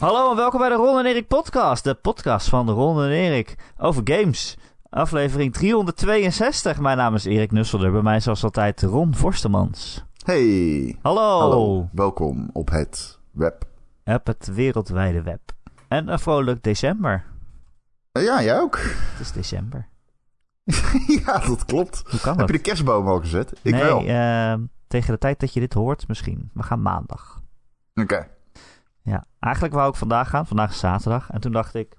Hallo en welkom bij de Ron en Erik podcast. De podcast van de Ron en Erik over games. Aflevering 362. Mijn naam is Erik Nusselder. Bij mij zoals altijd Ron Forstemans. Hey. Hallo. Hallo. Welkom op het web. Op het wereldwijde web. En een vrolijk december. Uh, ja, jij ook. Het is december. ja, dat klopt. Hoe kan Heb dat? je de kerstboom al gezet? Ik nee, wel. eh, tegen de tijd dat je dit hoort misschien. We gaan maandag. Oké. Ja, eigenlijk wou ik vandaag gaan. Vandaag is zaterdag. En toen dacht ik,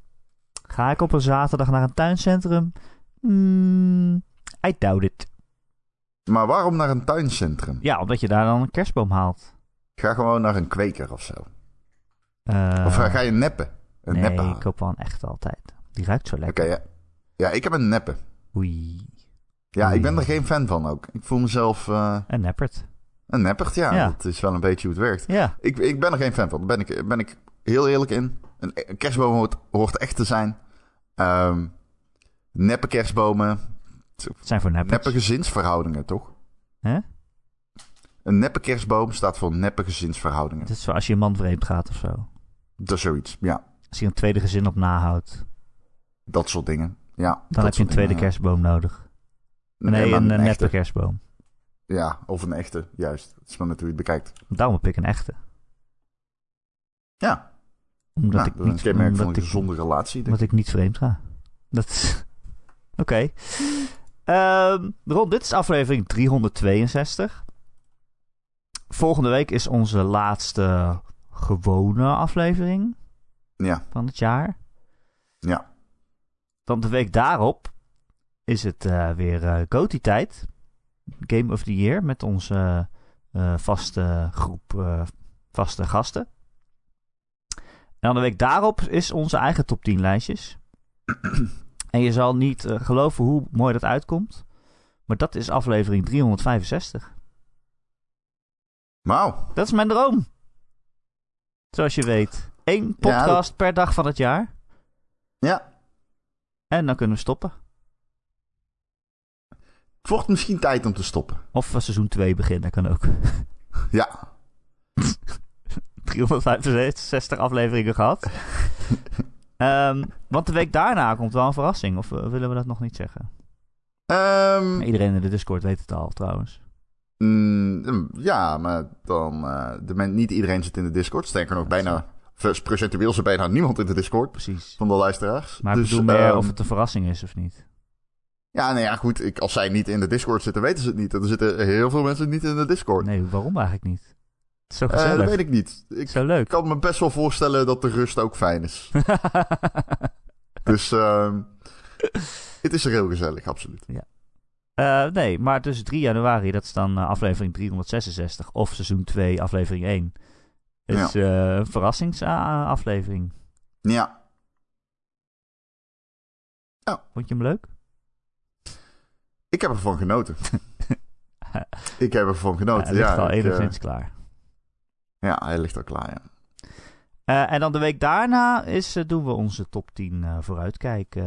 ga ik op een zaterdag naar een tuincentrum? Hmm, I doubt it. Maar waarom naar een tuincentrum? Ja, omdat je daar dan een kerstboom haalt. Ga gewoon naar een kweker of zo. Eh, of ga je neppen? Een nee, neppen ik koop wel een echte altijd. Die ruikt zo Oké, lekker. ja. Ja, ik heb een neppen. Oei. Ja, Oei. ik ben er geen fan van ook. Ik voel mezelf eh, En neppert. Een neppert. Ja, Ja. dat is wel een beetje hoe het werkt. Ja. Ik, ik ben er geen fan van. Daar ben ik, ben ik heel eerlijk in. Een, een kerstboom hoort, hoort echt te zijn. Ehm neppe kerstbomen. Het zijn voor neppers. Neppe gezinsverhoudingen, toch? Hè? Een neppe kerstboom staat voor neppe gezinsverhoudingen. Het is voor als je een man vreemd gaat of zo. Dat is zoiets, ja. Als je een tweede gezin op nahoudt. Dat soort dingen. Ja, Dan heb je een tweede dingen, kerstboom nodig. Nee, een, een neppe kerstboom. Ja, of een echte, juist. Het is maar net hoe je het bekijkt. Daarom heb ik een echte. Ja, Omdat nou, ik dat is een niet, kenmerk van een ik, gezonde relatie. omdat ik niet vreemd ga. Dat is... Oké. Ehm, Ron, dit is aflevering 362. Volgende week is onze laatste gewone aflevering. Ja, van het jaar. ja. Dan de week daarop is het eh, weer eh GOTY-tijd. Game of the Year met onze eh, vaste groep eh, vaste gasten. En dan de week daarop is onze eigen top 10 lijstjes. en je zal niet eh, geloven hoe mooi dat uitkomt. Maar dat is aflevering 365. Wauw. Dat is mijn droom. Zoals je weet. Eén podcast per dag van het jaar. Ja, En dan kunnen we stoppen. Wordt misschien tijd om te stoppen. Of eh, seizoen 2 beginnen, kan ook. Ja, 365 afleveringen gehad. Ehm, want de week daarna komt wel een verrassing. Of eh, willen we dat nog niet zeggen? Ehm, Iedereen in de Discord weet het al trouwens. mm, ja maar dan... eh, de men, niet iedereen zit in de Discord. Sterker nog, bijna... Procentueel zit bijna niemand in de Discord Precies. van de luisteraars. Maar ik Dus, bedoel meer ehm, of het een verrassing is of niet. Ja, nee, ja, goed. Ik, als zij niet in de Discord zitten, weten ze het niet. Er zitten heel veel mensen niet in de Discord. Nee, waarom eigenlijk niet? Zo Eh, gezellig. dat weet ik niet. Ik Zo leuk. kan me best wel voorstellen dat de rust ook fijn is. dus ehm, het is er heel gezellig, absoluut. Eh, nee, maar dus 3 januari, dat is dan eh, aflevering 366. Of seizoen 2, aflevering 1. Is een verrassingsaflevering. Ja, Vond je hem leuk? Ik heb ervan genoten. ik heb ervan genoten, hij ligt ja. al ik, eh, enigszins klaar. ja, hij ligt al klaar, ja. Eh, en dan de week daarna is, eh, doen we onze top 10 eh, vooruitkijk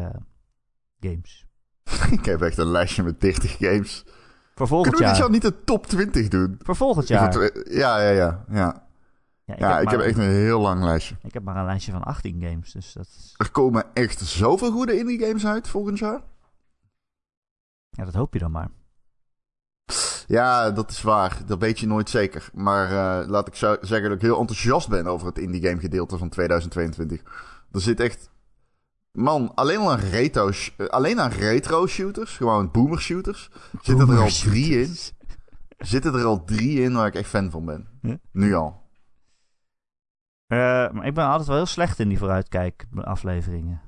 games. ik heb echt een lijstje met 30 games. Voor volgend Kunnen we dit jaar. niet de top 20 doen? Voor volgend Is jaar. Ja, ja, ja. ja. Ja, ik, ja, heb, ik heb echt een heel lang lijstje. ik heb maar een lijstje van 18 games. Dus dat is, Er komen echt zoveel goede indie games uit volgend jaar. Ja, dat hoop je dan maar. Ja, dat is waar. Dat weet je nooit zeker. Maar eh, laat ik zeggen dat ik heel enthousiast ben over het indie game gedeelte van 2022. Er zit echt... Man, alleen al aan retro, eh, alleen aan retro shooters, gewoon boomer shooters, zitten er al drie in. Zitten er al drie in waar ik echt fan van ben. Huh? Nu al. Eh, maar ik ben altijd wel heel slecht in die vooruitkijk afleveringen.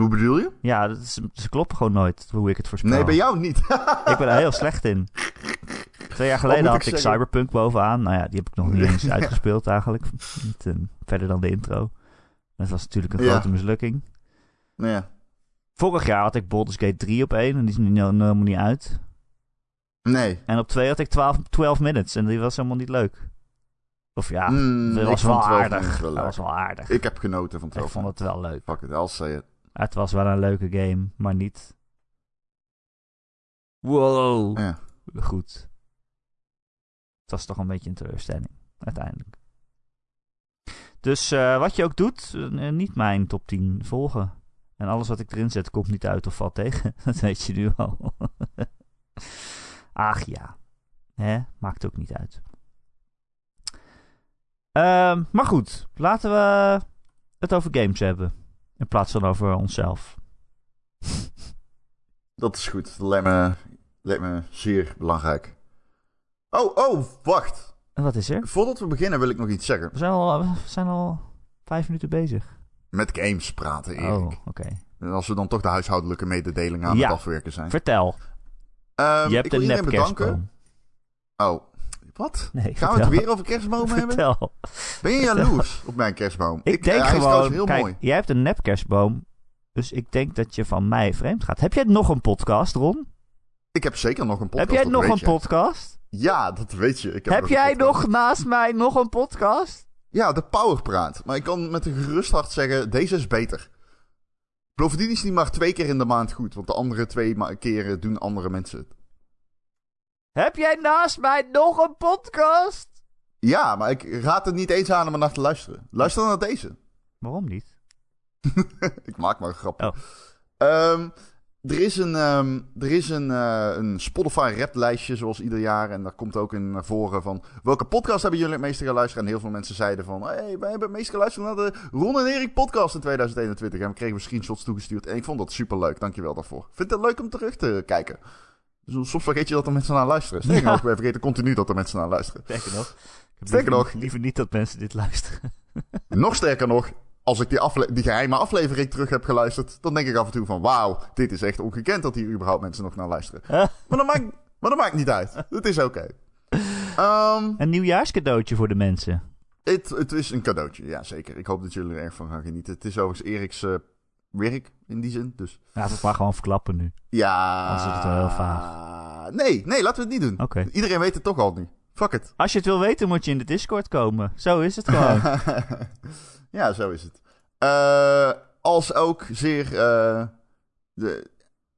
Hoe bedoel je? Ja, dat is, ze kloppen gewoon nooit hoe ik het voorspel. Nee, bij jou niet. Ik ben er heel slecht in. Twee jaar geleden had ik ik? Cyberpunk bovenaan. Nou ja, die heb ik nog niet eens uitgespeeld eigenlijk. Niet, eh, verder dan de intro. Dat was natuurlijk een Ja. grote mislukking. nou ja. Vorig jaar had ik Baldur's Gate 3 op 1 en die is nu helemaal niet uit. Nee. En op 2 had ik 12, 12 minutes en die was helemaal niet leuk. Of ja, Mm, dat ik was wel 12 aardig. wel dat was wel aardig. Ik heb genoten van Ik 12 vond het wel leuk. Fuck it, I'll say it. Het was wel een leuke game, maar niet... Wow, Ja. goed. Het was toch een beetje een teleurstelling, uiteindelijk. Dus eh, wat je ook doet, eh, niet mijn top 10 volgen. En alles wat ik erin zet komt niet uit of valt tegen. Dat weet je nu al. Ach ja. Hè? Maakt ook niet uit. Ehm, maar goed, laten we het over games hebben. In plaats van over onszelf. Dat is goed. Dat lijkt me, lijkt me zeer belangrijk. Oh, oh, wacht. En wat is er? Voordat we beginnen wil ik nog iets zeggen. We zijn al, we zijn al vijf minuten bezig. Met games praten, Erik. Oh, oké. En als we dan toch de huishoudelijke mededelingen aan Ja. het afwerken zijn. Vertel. Ehm, je hebt ik wil een iedereen bedanken. nepkerstboom. Oh, wat? Nee, Gaan we het weer over kerstbomen hebben? Vertel. Ben je jaloers op mijn kerstboom? Ik denk trouwens gewoon, heel kijk, mooi. jij hebt een nepkerstboom. Dus ik denk dat je van mij vreemd gaat. Heb jij nog een podcast, Ron? Ik heb zeker nog een podcast. heb jij nog een je. podcast? Ja, dat weet je. Ik heb, Heb, jij nog naast mij nog een podcast? Ja, de Powerpraat. Maar ik kan met een gerust hart zeggen, deze is beter. Bovendien is die maar twee keer in de maand goed. Want de andere twee keren doen andere mensen het. Heb jij naast mij nog een podcast? Ja, maar ik raad het niet eens aan om er naar te luisteren. Luister dan naar deze. Waarom niet? ik maak maar een grap. Oh. Ehm, er is een, ehm, er is een, eh, een Spotify rap lijstje zoals ieder jaar. En daar komt ook in naar voren van... Welke podcast hebben jullie het meeste geluisterd? En heel veel mensen zeiden van... Hey, wij hebben het meest geluisterd naar de Ron en Erik podcast in 2021. En we kregen screenshots toegestuurd. En ik vond dat super leuk. Dankjewel daarvoor. Vind het leuk om terug te kijken. Dus soms vergeet je dat er mensen naar luisteren. Sterker Ja. nog, wij vergeten continu dat er mensen naar luisteren. Sterker nog. Sterker liever- nog. Liever niet dat mensen dit luisteren. Nog sterker nog, als ik die, die geheime aflevering terug heb geluisterd, dan denk ik af en toe van wauw, dit is echt ongekend dat hier überhaupt mensen nog naar luisteren. Maar dat maakt, maar dat maakt niet uit. Het is oké. Ehm, Een nieuwjaarscadeautje voor de mensen. het, het is een cadeautje, ja zeker. Ik hoop dat jullie er erg van gaan genieten. Het is overigens Eriks eh, werk in die zin, dus... Laten we het maar gewoon verklappen nu. Ja... Anders is het wel heel vaag. Nee, nee, laten we het niet doen. Oké. Iedereen weet het toch al nu. Fuck it. Als je het wil weten, moet je in de Discord komen. Zo is het gewoon. ja, zo is het. Eh, als ook zeer. eh, de,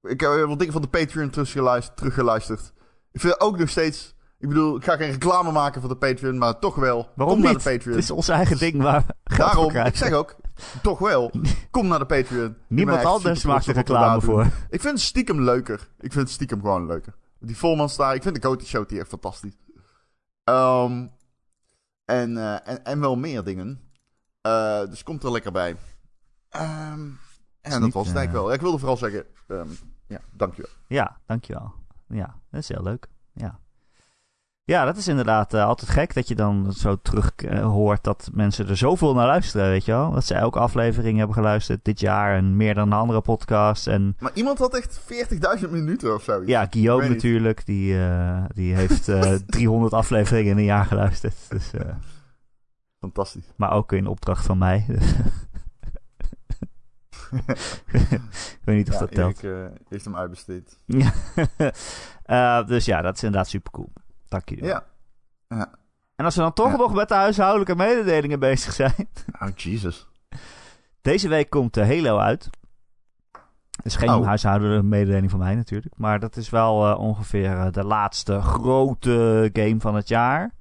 ik heb wat dingen van de Patreon teruggeluisterd, teruggeluisterd. Ik vind ook nog steeds. Ik bedoel, ik ga geen reclame maken voor de Patreon, maar toch wel. Waarom kom naar niet? de Patreon. Het is ons eigen ding waar Daarom, ik zeg ook, toch wel. Kom naar de Patreon. Niemand anders maakt er reclame voor. Ik vind het stiekem leuker. Ik vind het stiekem gewoon leuker. Die Volmans daar, ik vind de Coty Show die echt fantastisch. Ehm, en, eh, en, en wel meer dingen. Eh, dus komt er lekker bij. Ehm, en dat niet, was het eh, eigenlijk wel. Ik wilde vooral zeggen, ehm, ja, dankjewel. Ja, dankjewel. Ja, dat is heel leuk. Ja, ja dat is inderdaad eh, altijd gek dat je dan zo terug eh, hoort dat mensen er zoveel naar luisteren, weet je wel. Dat ze elke aflevering hebben geluisterd dit jaar en meer dan een andere podcast. En Maar iemand had echt 40.000 minuten of zo. ja, Guillaume natuurlijk, die, eh, die heeft eh 300 afleveringen in een jaar geluisterd. Dus, Fantastisch. maar ook in opdracht van mij. Ik weet niet of Ja, dat telt. Eh, heeft hem uitbesteed. Dus ja, dat is inderdaad super cool. Dank jullie. wel. Ja. En als we dan toch Ja. nog met de huishoudelijke mededelingen bezig zijn. Oh, Jesus. Deze week komt de Halo uit. Het is geen Oh. huishoudelijke mededeling van mij natuurlijk. Maar dat is wel eh, ongeveer eh, de laatste grote game van het jaar.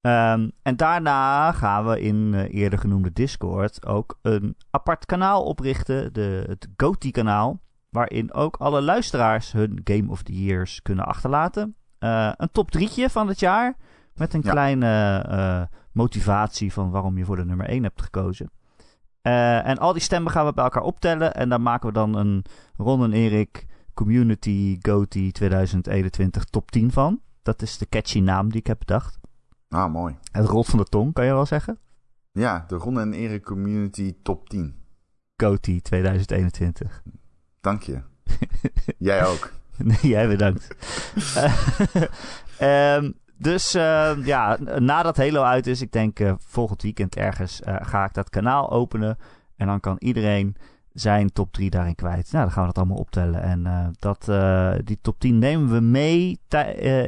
Ehm, en daarna gaan we in eh, eerder genoemde Discord ook een apart kanaal oprichten. De, het GOTY-kanaal. Waarin ook alle luisteraars hun Game of the Years kunnen achterlaten. Eh, een top drietje van het jaar. Met een Ja. kleine eh, motivatie van waarom je voor de nummer 1 hebt gekozen. Eh, en al die stemmen gaan we bij elkaar optellen. En daar maken we dan een Ron en Erik Community GOTY 2021 top 10 van. Dat is de catchy naam die ik heb bedacht. Ah, mooi. Het rolt van de tong, kan je wel zeggen. Ja, de Ron en Erik Community Top 10. GOTY 2021. Dank je. Jij ook. Nee, jij bedankt. Eh, ehm, dus eh, ja, nadat Halo uit is, ik denk eh, volgend weekend ergens, eh, ga ik dat kanaal openen. En dan kan iedereen zijn top 3 daarin kwijt. Nou, dan gaan we dat allemaal optellen. En eh, dat, die top 10 nemen we mee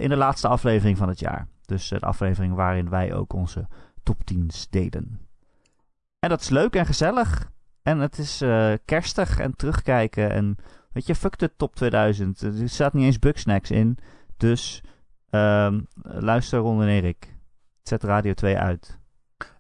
in de laatste aflevering van het jaar. Dus de aflevering waarin wij ook onze top 10's deden. En dat is leuk en gezellig. En het is kerstig en terugkijken. En weet je, fuck de top 2000. Er staat niet eens Bugsnacks in. Dus ehm, luister Ron en Erik. Zet Radio 2 uit.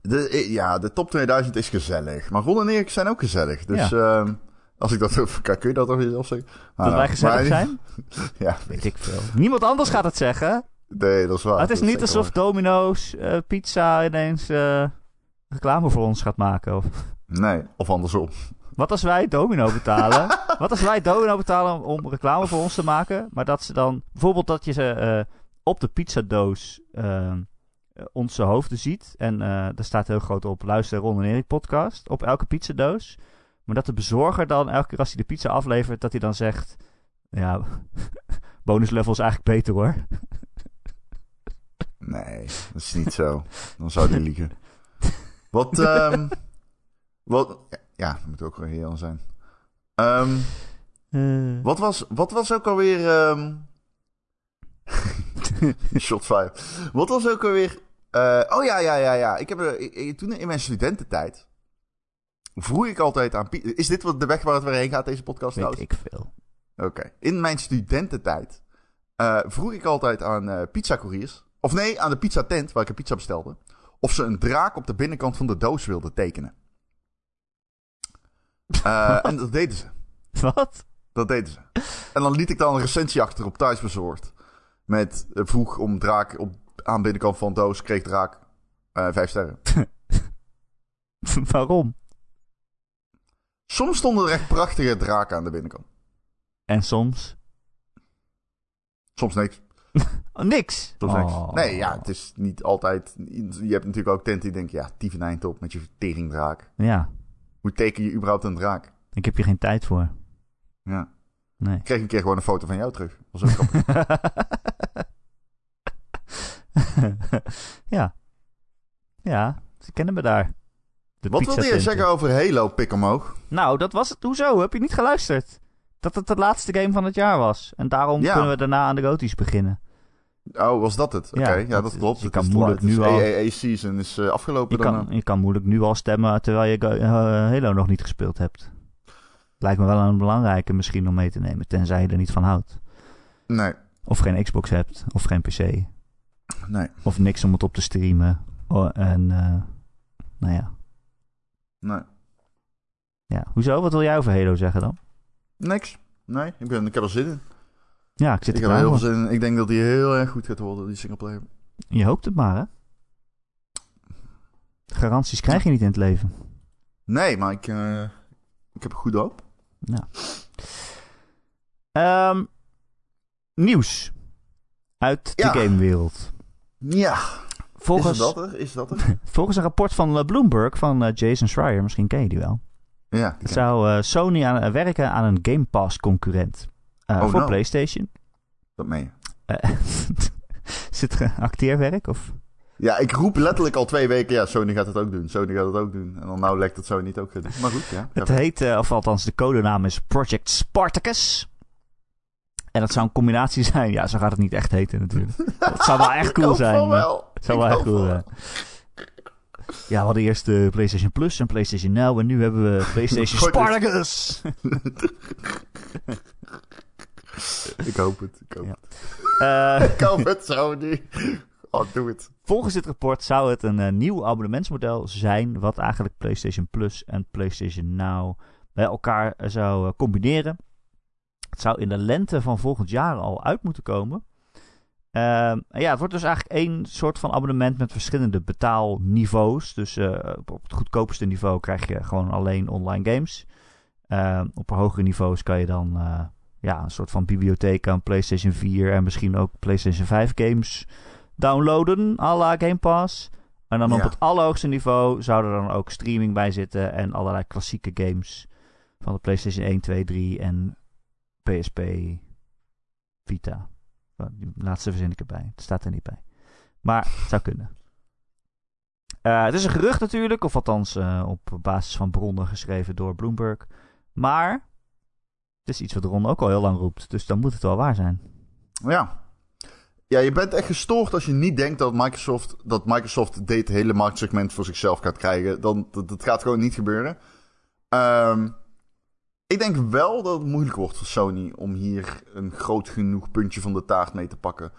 De, ja, de top 2000 is gezellig. Maar Ron en Erik zijn ook gezellig. Dus ehm, als ik dat even kan, kun je dat toch weer zelf zeggen? Ah, Dat wij nou, gezellig maar- zijn? Ja, Weet ik veel. Niemand anders gaat het zeggen. nee, dat is waar. het is Dat niet alsof Domino's eh, Pizza ineens eh, reclame voor ons gaat maken. Of... Nee, of andersom. Wat als wij Domino betalen? Wat als wij Domino betalen om, om reclame voor ons te maken? Maar dat ze dan... Bijvoorbeeld dat je ze eh, op de pizzadoos eh, onze hoofden ziet. En eh daar staat heel groot op... Luister Ron en Erik podcast. Op elke pizzadoos. Maar dat de bezorger dan elke keer als hij de pizza aflevert... Dat hij dan zegt... Ja, bonus level is eigenlijk beter hoor. Nee, dat is niet zo. Dan zou die liegen. Wat, ehm wat, ja, dat moet ook wel heel zijn. Ehm, Eh, wat, was, wat was ook alweer, ehm shot fire. Wat was ook alweer, eh, oh ja, ja, ja, ja. Ik heb, ik- ik- toen in mijn studententijd, vroeg ik altijd aan, is dit wat de weg waar het weer heen gaat, deze podcast weet trouwens? ik veel. Oké. In mijn studententijd eh, vroeg ik altijd aan eh pizzacouriers, of nee, aan de pizzatent waar ik een pizza bestelde, of ze een draak op de binnenkant van de doos wilden tekenen. Eh, en dat deden ze. Wat? Dat deden ze. En dan liet ik dan een recensie achter op thuisbezorgd. Met eh, vroeg om draak op, aan de binnenkant van de doos, kreeg draak eh, vijf sterren. Waarom? Soms stonden er echt prachtige draken aan de binnenkant. En soms? Soms niks. Oh, niks. Soms niks. Oh. Nee, ja, het is niet altijd... Je hebt natuurlijk ook tenten die denken, ja, tieveneind op met je teringdraak. Ja, Hoe teken je überhaupt een draak? ik heb hier geen tijd voor. Ja. Nee. Ik kreeg een keer gewoon een foto van jou terug. Dat was ook grappig. ja. Ja, ze kennen me daar. De Wat wilde je zeggen over Halo, pik omhoog? Nou, dat was het. Hoezo? Heb je niet geluisterd? Dat het de laatste game van het jaar was. En daarom Ja. kunnen we daarna aan de goties beginnen. Oh, was dat het? Oké, Ja, ja, dat klopt. je Het kan is moeilijk het is nu al- AAA-season is eh, afgelopen Je dan. kan, je kan moeilijk nu al stemmen terwijl je eh, Halo nog niet gespeeld hebt. Lijkt me wel een belangrijke misschien om mee te nemen. Tenzij je er niet van houdt. Nee, Of geen Xbox hebt. Of geen PC. nee, Of niks om het op te streamen. Oh, en eh, nou ja. nee. ja. Hoezo? Wat wil jij over Halo zeggen dan? Niks. Nee, ik, ben, ik heb er zin in. Ja, ik zit Ik er heb klaar heel voor. veel zin in. Ik denk dat die heel erg goed gaat worden, die singleplayer. Je hoopt het maar, hè? Garanties krijg je niet in het leven. Nee, maar ik, eh, ik heb een goede hoop. Nou. Nieuws. Uit de Ja. gamewereld. Ja, Volgens, is dat er? Is dat er? volgens een rapport van eh, Bloomberg van eh, Jason Schreier, misschien ken je die wel, ja, zou Sony aan, werken aan een Game Pass concurrent eh, Oh, voor no. PlayStation. dat meen je. Eh, Zit er acteerwerk? Of? Ja, ik roep letterlijk al twee weken, ja, Sony gaat het ook doen. Sony gaat het ook doen. En dan nou lekt dat Sony niet ook doen. Maar goed, ja. Het heet, eh, of althans de codenaam is Project Spartacus. En dat zou een combinatie zijn. Ja, zo gaat het niet echt heten natuurlijk. Het zou wel echt cool zijn. wel. Het zou wel echt cool zijn. Ja, we hadden eerst de PlayStation Plus en PlayStation Now. En nu hebben we PlayStation. Spartacus. Ik hoop het. Ik hoop Ja. het. Eh, Ik hoop het, Sony. Oh, doe het. volgens dit rapport zou het een eh, nieuw abonnementsmodel zijn. Wat eigenlijk PlayStation Plus en PlayStation Now bij elkaar eh, zou combineren. Het zou in de lente van volgend jaar al uit moeten komen. Ehm, ja, het wordt dus eigenlijk één soort van abonnement met verschillende betaalniveaus. Dus op het goedkoopste niveau krijg je gewoon alleen online games. Ehm, op hogere niveaus kan je dan ja, een soort van bibliotheek aan PlayStation 4 en misschien ook PlayStation 5 games downloaden, à la Game Pass. En dan op het allerhoogste niveau zou er dan ook streaming bij zitten en allerlei klassieke games van de PlayStation 1, 2, 3 en PSP Vita. Oh, Die laatste verzin ik erbij. Het staat er niet bij. Maar het zou kunnen. Eh, het is een gerucht natuurlijk, of althans eh, op basis van bronnen geschreven door Bloomberg. Maar het is iets wat Ron ook al heel lang roept, dus dan moet het wel waar zijn. Ja. Ja, je bent echt gestoord als je niet denkt dat Microsoft, dat Microsoft dit hele marktsegment voor zichzelf gaat krijgen. Dan, dat, dat gaat gewoon niet gebeuren. Ehm, ik denk wel dat het moeilijk wordt voor Sony om hier een groot genoeg puntje van de taart mee te pakken.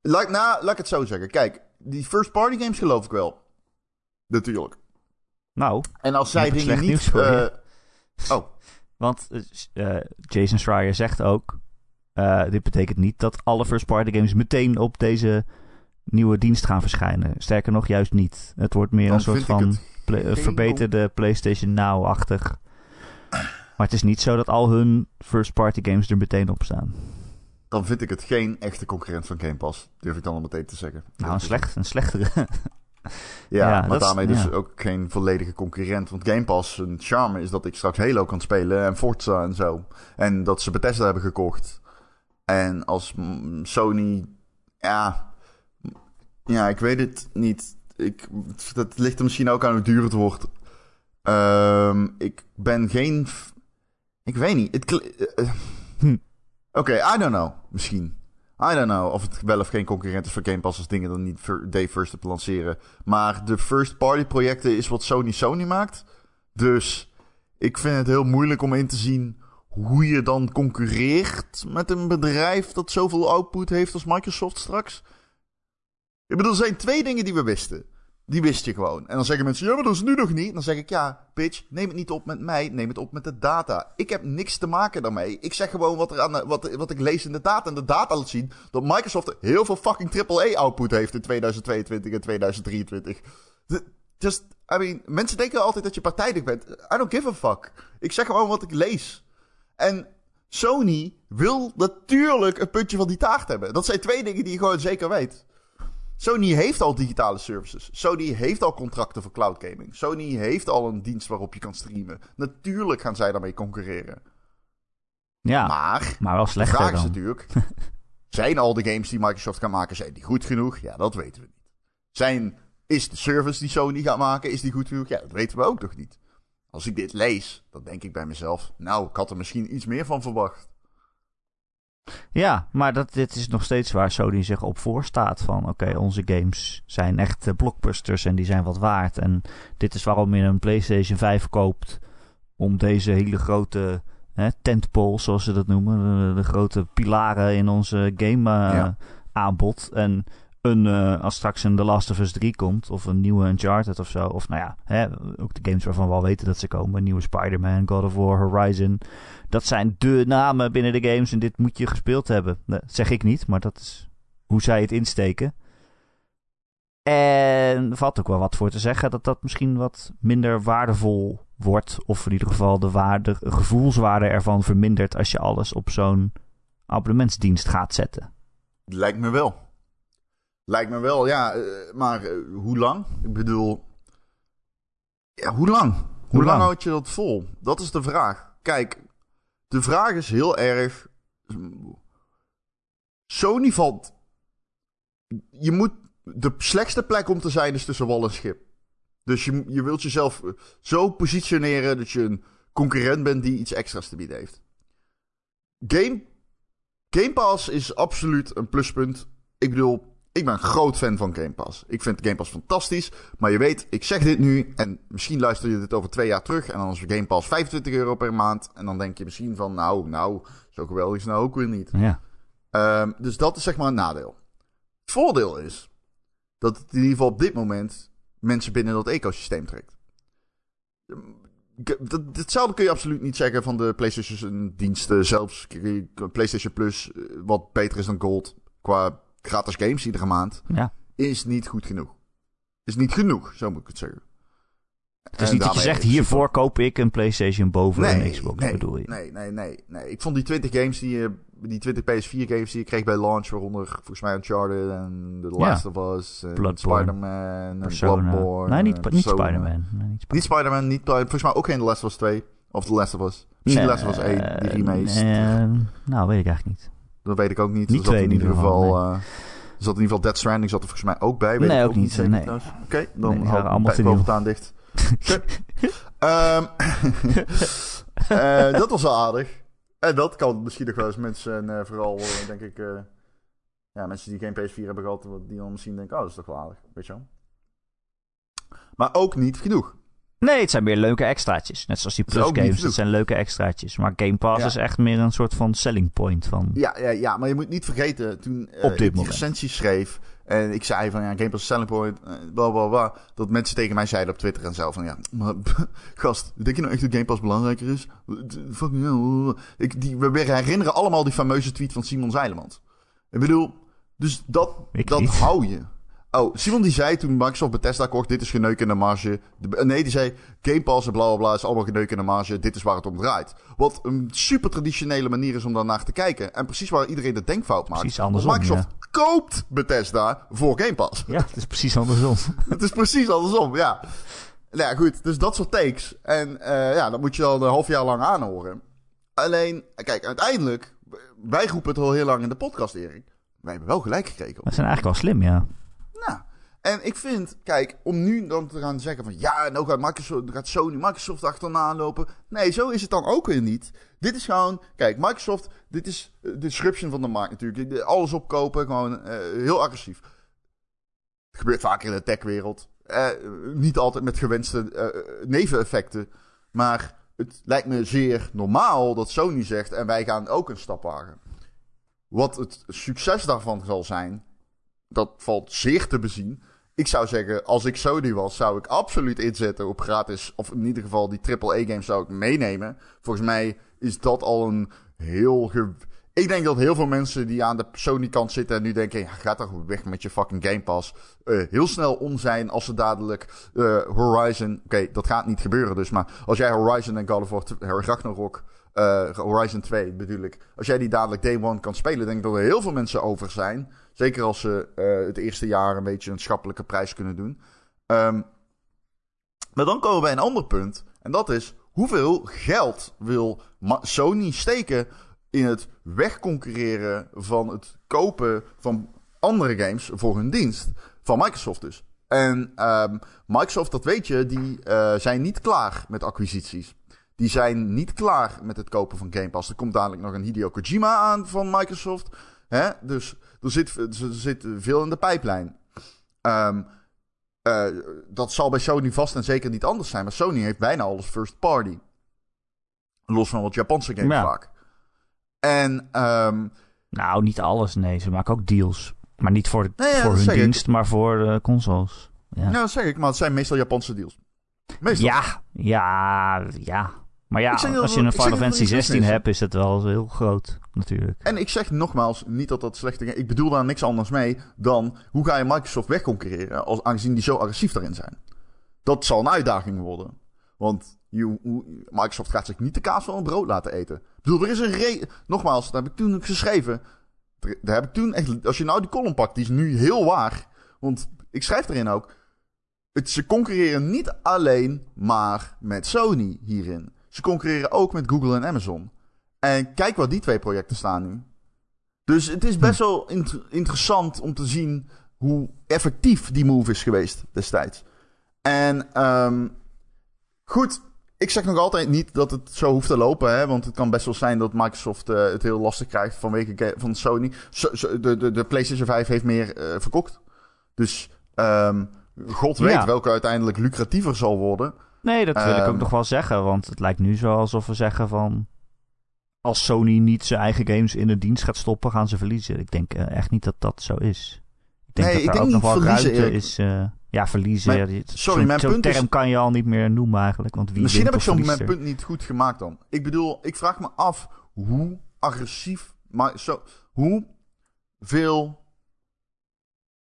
Laat, nou, laat ik het zo zeggen. Kijk, die first party games geloof ik wel. Natuurlijk. Nou, En als zij dingen niet... nieuws eh, oh, want eh, Jason Schreier zegt ook... eh, dit betekent niet dat alle first-party games meteen op deze nieuwe dienst gaan verschijnen. Sterker nog, juist niet. Het wordt meer dan een soort van eh, verbeterde PlayStation Now-achtig. Maar het is niet zo dat al hun first-party games er meteen op staan. dan vind ik het geen echte concurrent van Game Pass. Durf ik dan al meteen te zeggen. Nou, een, slecht, een slechtere. Ja, Ja, maar is- daarmee dus ook geen volledige concurrent. Want Game Pass, een charme is dat ik straks Halo kan spelen en Forza en zo. En dat ze Bethesda hebben gekocht. En als Sony, ja, ja, ik weet het niet. Ik, dat ligt er misschien ook aan hoe duur het wordt. Ehm, ik ben geen, ik weet niet. Eh, eh. Hm. Oké, I don't know. Misschien. I don't know of het wel of geen concurrent is voor Game Pass als dingen dan niet day first te lanceren. Maar de first party projecten is wat Sony Sony maakt. Dus ik vind het heel moeilijk om in te zien hoe je dan concurreert met een bedrijf dat zoveel output heeft als Microsoft straks. Ik bedoel, er zijn twee dingen die we wisten. Die wist je gewoon. En dan zeggen mensen, ja, maar dat is nu nog niet. Dan zeg ik, ja, bitch, neem het niet op met mij, neem het op met de data. Ik heb niks te maken daarmee. Ik zeg gewoon wat, er aan wat, wat ik lees in de data. En de data laat zien dat Microsoft heel veel fucking AAA-output heeft in 2022 en 2023. De- Just, I mean, mensen denken altijd dat je partijdig bent. I don't give a fuck. Ik zeg gewoon wat ik lees. En Sony wil natuurlijk een puntje van die taart hebben. Dat zijn twee dingen die je gewoon zeker weet. Sony heeft al digitale services. Sony heeft al contracten voor cloud gaming. Sony heeft al een dienst waarop je kan streamen. Natuurlijk gaan zij daarmee concurreren. ja, maar, Maar wel de slechter vraag is dan. natuurlijk... zijn al de games die Microsoft kan maken, zijn die goed genoeg? Ja, dat weten we niet. Zijn, is de service die Sony gaat maken, is die goed genoeg? Ja, dat weten we ook nog niet. Als ik dit lees, dan denk ik bij mezelf... Nou, ik had er misschien iets meer van verwacht. Ja, maar dat, dit is nog steeds waar Sony zich op voorstaat. Van oké, onze games zijn echt eh, blockbusters en die zijn wat waard. En dit is waarom je een PlayStation 5 koopt. Om deze hele grote hè, tentpoles, zoals ze dat noemen. De, de grote pilaren in onze game eh, Ja. aanbod. En een, eh, als straks een The Last of Us 3 komt, of een nieuwe Uncharted of zo. Of nou ja, hè, ook de games waarvan we al weten dat ze komen. Nieuwe Spider-Man, God of War, Horizon. Dat zijn de namen binnen de games en dit moet je gespeeld hebben. Dat zeg ik niet, maar dat is hoe zij het insteken. En er valt ook wel wat voor te zeggen dat dat misschien wat minder waardevol wordt. Of in ieder geval de waarde, gevoelswaarde ervan vermindert als je alles op zo'n abonnementsdienst gaat zetten. Lijkt me wel. Lijkt me wel, ja. eh, maar eh, hoe lang? Ik bedoel... Ja, hoe lang? Hoe, lang lang? houd je dat vol? Dat is de vraag. Kijk, de vraag is heel erg... Sony valt... Je moet... De slechtste plek om te zijn is tussen wal en schip. Dus je, je wilt jezelf eh, zo positioneren dat je een concurrent bent die iets extra's te bieden heeft. Game, Game Pass is absoluut een pluspunt. Ik bedoel, ik ben een groot fan van Game Pass. Ik vind Game Pass fantastisch. Maar je weet, ik zeg dit nu en misschien luister je dit over twee jaar terug. En dan is Game Pass 25 euro per maand. En dan denk je misschien van, nou, nou, zo geweldig is nou ook weer niet. Ja, Ehm, dus dat is zeg maar een nadeel. Het voordeel is dat het in ieder geval op dit moment mensen binnen dat ecosysteem trekt. Ehm, dat- Hetzelfde kun je absoluut niet zeggen van de PlayStation diensten. Zelfs PlayStation Plus, eh, wat beter is dan Gold qua gratis games iedere maand, ja. is niet goed genoeg. Is niet genoeg, zo moet ik het zeggen. Het is niet dat je zegt, hiervoor koop ik een PlayStation boven een Xbox, nee, bedoel je? Nee, nee, nee, nee. Ik vond die 20 games die je, die 20 PS4 games die je kreeg bij launch, waaronder volgens mij Uncharted en The Last of Us, Spider-Man. Bloodborne. nee, niet, niet. Spider-Man. Nee, niet Niet Spider-Man, niet, volgens mij ook geen The Last of Us 2 of The Last of Us. Misschien The Last of Us 1, die remake. Eh, nou, weet ik eigenlijk niet. Dat weet ik ook niet. Niet twee in ieder geval. geval, eh, er zat in ieder geval Dead Stranding zat er volgens mij ook bij. Weet Nee, ik ook niet, zeker nee. trouwens. Oké, dan Nee, die hou waren ik allemaal mijn te bek wel nieuw. voortaan dicht. Ehm, eh, dat was wel aardig. En dat kan misschien nog wel eens mensen, en eh, vooral eh, denk ik, eh, ja, mensen die geen PS4 hebben gehad, die dan misschien denken, oh, dat is toch wel aardig, weet je wel. Maar ook niet genoeg. Nee, het zijn meer leuke extraatjes. Net zoals die Het Plus games, dat zijn leuke extraatjes. Maar Game Pass Ja. is echt meer een soort van selling point van... Ja, ja, ja, maar je moet niet vergeten, toen eh, ik die recensie schreef En ik zei van ja, Game Pass selling point, eh, bla bla bla. Dat mensen tegen mij zeiden op Twitter en zo van ja, maar gast, denk je nou echt dat Game Pass belangrijker is? Fucking hell. Ik, die, we herinneren allemaal die fameuze tweet van Simon Zeilemans. Ik bedoel, dus dat, Ik dat niet. hou je. Oh, Simon die zei toen Microsoft Bethesda kocht, dit is geneuk in de marge. De- nee, die zei Game Pass en bla bla bla is allemaal geneuk in de marge. Dit is waar het om draait. Wat een super traditionele manier is om daarnaar te kijken. En precies waar iedereen de denkfout maakt. Precies andersom, Microsoft koopt Bethesda voor Game Pass. Ja, het is precies andersom. Het is precies andersom, ja. Nou ja, goed. Dus dat soort takes. En eh, ja, dat moet je al een half jaar lang aanhoren. Alleen, kijk, uiteindelijk... Wij roepen het al heel lang in de podcast, Erik. Wij hebben wel gelijk gekregen. Dat zijn eigenlijk wel slim, ja. Nou, en ik vind, kijk, om nu dan te gaan zeggen van ja, nou gaat, Microsoft, gaat Sony Microsoft achterna lopen. Nee, zo is het dan ook weer niet. Dit is gewoon, kijk, Microsoft, dit is eh, de disruption van de markt natuurlijk. Alles opkopen, gewoon eh, heel agressief. Het gebeurt vaker in de techwereld. Eh, niet altijd met gewenste neveneffecten. Maar het lijkt me zeer normaal dat Sony zegt en wij gaan ook een stap wagen. Wat het succes daarvan zal zijn, dat valt zeer te bezien. Ik zou zeggen, als ik Sony was, zou ik absoluut inzetten op gratis, of in ieder geval die AAA-games zou ik meenemen. Volgens mij is dat al een heel... Ge... Ik denk dat heel veel mensen die aan de Sony-kant zitten en nu denken, ja, ga toch weg met je fucking Game Pass. eh, heel snel om zijn als ze dadelijk eh, Horizon... Oké, dat gaat niet gebeuren dus, maar als jij Horizon en God of War Ragnarok... eh, Horizon 2 bedoel ik. Als jij die dadelijk Day One kan spelen, denk ik dat er heel veel mensen over zijn. Zeker als ze eh, het eerste jaar een beetje een schappelijke prijs kunnen doen. Ehm, maar dan komen we bij een ander punt. En dat is, hoeveel geld wil Sony steken in het wegconcurreren van het kopen van andere games voor hun dienst? Van Microsoft dus. En ehm, Microsoft, dat weet je, die eh, zijn niet klaar met acquisities. Die zijn niet klaar met het kopen van Game Pass. Er komt dadelijk nog een Hideo Kojima aan van Microsoft. Hè? Dus er zit, er zit veel in de pijplijn. Ehm, eh, dat zal bij Sony vast en zeker niet anders zijn. Maar Sony heeft bijna alles first party. Los van wat Japanse games Ja. vaak. En ehm, Nou, niet alles, nee. Ze maken ook deals. Maar niet voor, Nee, ja, voor hun ik. dienst, maar voor de consoles. Ja. nou, dat zeg ik, maar het zijn meestal Japanse deals. Meestal. Ja, ja, ja. Maar ja, dat als je een Final Fantasy wel 16 iets hebt, is het wel heel groot, natuurlijk. En ik zeg nogmaals, niet dat dat slechte... Ik bedoel daar niks anders mee dan... Hoe ga je Microsoft wegconcurreren, als, aangezien die zo agressief daarin zijn? Dat zal een uitdaging worden. Want Microsoft gaat zich niet de kaas van een brood laten eten. Ik bedoel, er is een re... Nogmaals, dat heb ik toen geschreven. Daar heb ik toen echt... Als je nou die column pakt, die is nu heel waar. Want ik schrijf erin ook... Het, ze concurreren niet alleen maar met Sony hierin. Ze concurreren ook met Google en Amazon. En kijk waar die twee projecten staan nu. Dus het is best wel int- interessant om te zien hoe effectief die move is geweest destijds. En ehm, goed, ik zeg nog altijd niet dat het zo hoeft te lopen. Hè, want het kan best wel zijn dat Microsoft eh, het heel lastig krijgt vanwege van Sony. De, de, de PlayStation 5 heeft meer eh, verkocht. Dus ehm, God weet Ja. welke uiteindelijk lucratiever zal worden. Nee, dat wil ik ook Ehm. nog wel zeggen. Want het lijkt nu zo alsof we zeggen van... Als Sony niet zijn eigen games in de dienst gaat stoppen, gaan ze verliezen. Ik denk eh, echt niet dat dat zo is. Ik denk Nee, dat ik er denk ook nog niet wel verliezen, ruimte is. eh, ja, verliezen. Mijn- ja, sorry, zo'n- mijn zo'n punt is- term kan je al niet meer noemen eigenlijk. Want wie Misschien heb ik of zo mijn punt niet goed gemaakt dan. Ik bedoel, ik vraag me af hoe agressief, maar zo, hoe veel,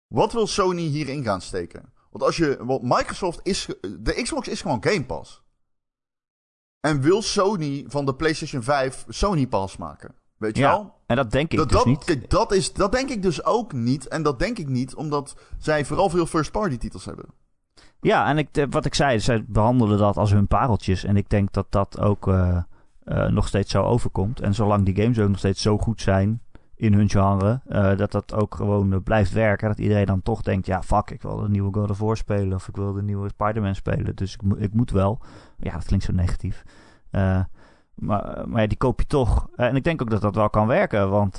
wat wil Sony hierin gaan steken? Want als je, want Microsoft is, de Xbox is gewoon Game Pass. En wil Sony van de PlayStation 5 Sony Pass maken? Weet je Ja, wel? En dat denk ik Dat, dus dat, niet. dat, is, dat denk ik dus ook niet. En dat denk ik niet omdat zij vooral veel first-party titels hebben. Ja, en ik, eh, wat ik zei, zij behandelen dat als hun pareltjes. En ik denk dat dat ook eh, eh, nog steeds zo overkomt. En zolang die games ook nog steeds zo goed zijn in hun genre, eh, dat dat ook gewoon eh, blijft werken. Dat iedereen dan toch denkt, ja fuck, ik wil de nieuwe God of War spelen. Of ik wil de nieuwe Spider-Man spelen. Dus ik, ik moet wel. Ja, dat klinkt zo negatief. Eh, maar, maar ja, die koop je toch. En ik denk ook dat dat wel kan werken. Want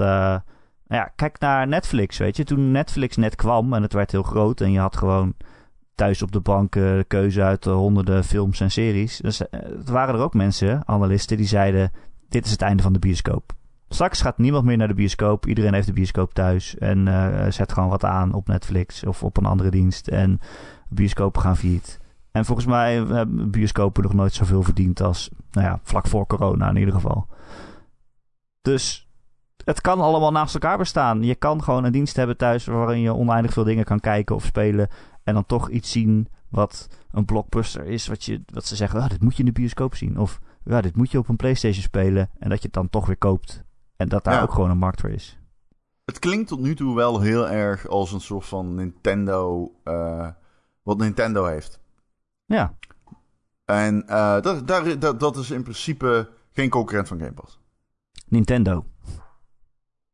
ja, kijk naar Netflix, weet je. Toen Netflix net kwam en het werd heel groot en je had gewoon thuis op de bank de keuze uit honderden films en series. Dus waren er ook mensen, analisten, die zeiden: Dit is het einde van de bioscoop. Straks gaat niemand meer naar de bioscoop. Iedereen heeft de bioscoop thuis. En eh, zet gewoon wat aan op Netflix of op een andere dienst. En bioscopen gaan failliet. En volgens mij hebben bioscopen nog nooit zoveel verdiend als, nou ja, vlak voor corona in ieder geval. Dus het kan allemaal naast elkaar bestaan. Je kan gewoon een dienst hebben thuis waarin je oneindig veel dingen kan kijken of spelen. En dan toch iets zien wat een blockbuster is. Wat, je, wat ze zeggen, ah, dit moet je in de bioscoop zien. Of ja, dit moet je op een PlayStation spelen. En dat je het dan toch weer koopt. En dat daar Ja. ook gewoon een markt voor is. Het klinkt tot nu toe wel heel erg als een soort van Nintendo. eh, wat Nintendo heeft. Ja, En eh, dat, daar, dat, dat is in principe geen concurrent van Game Pass. Nintendo.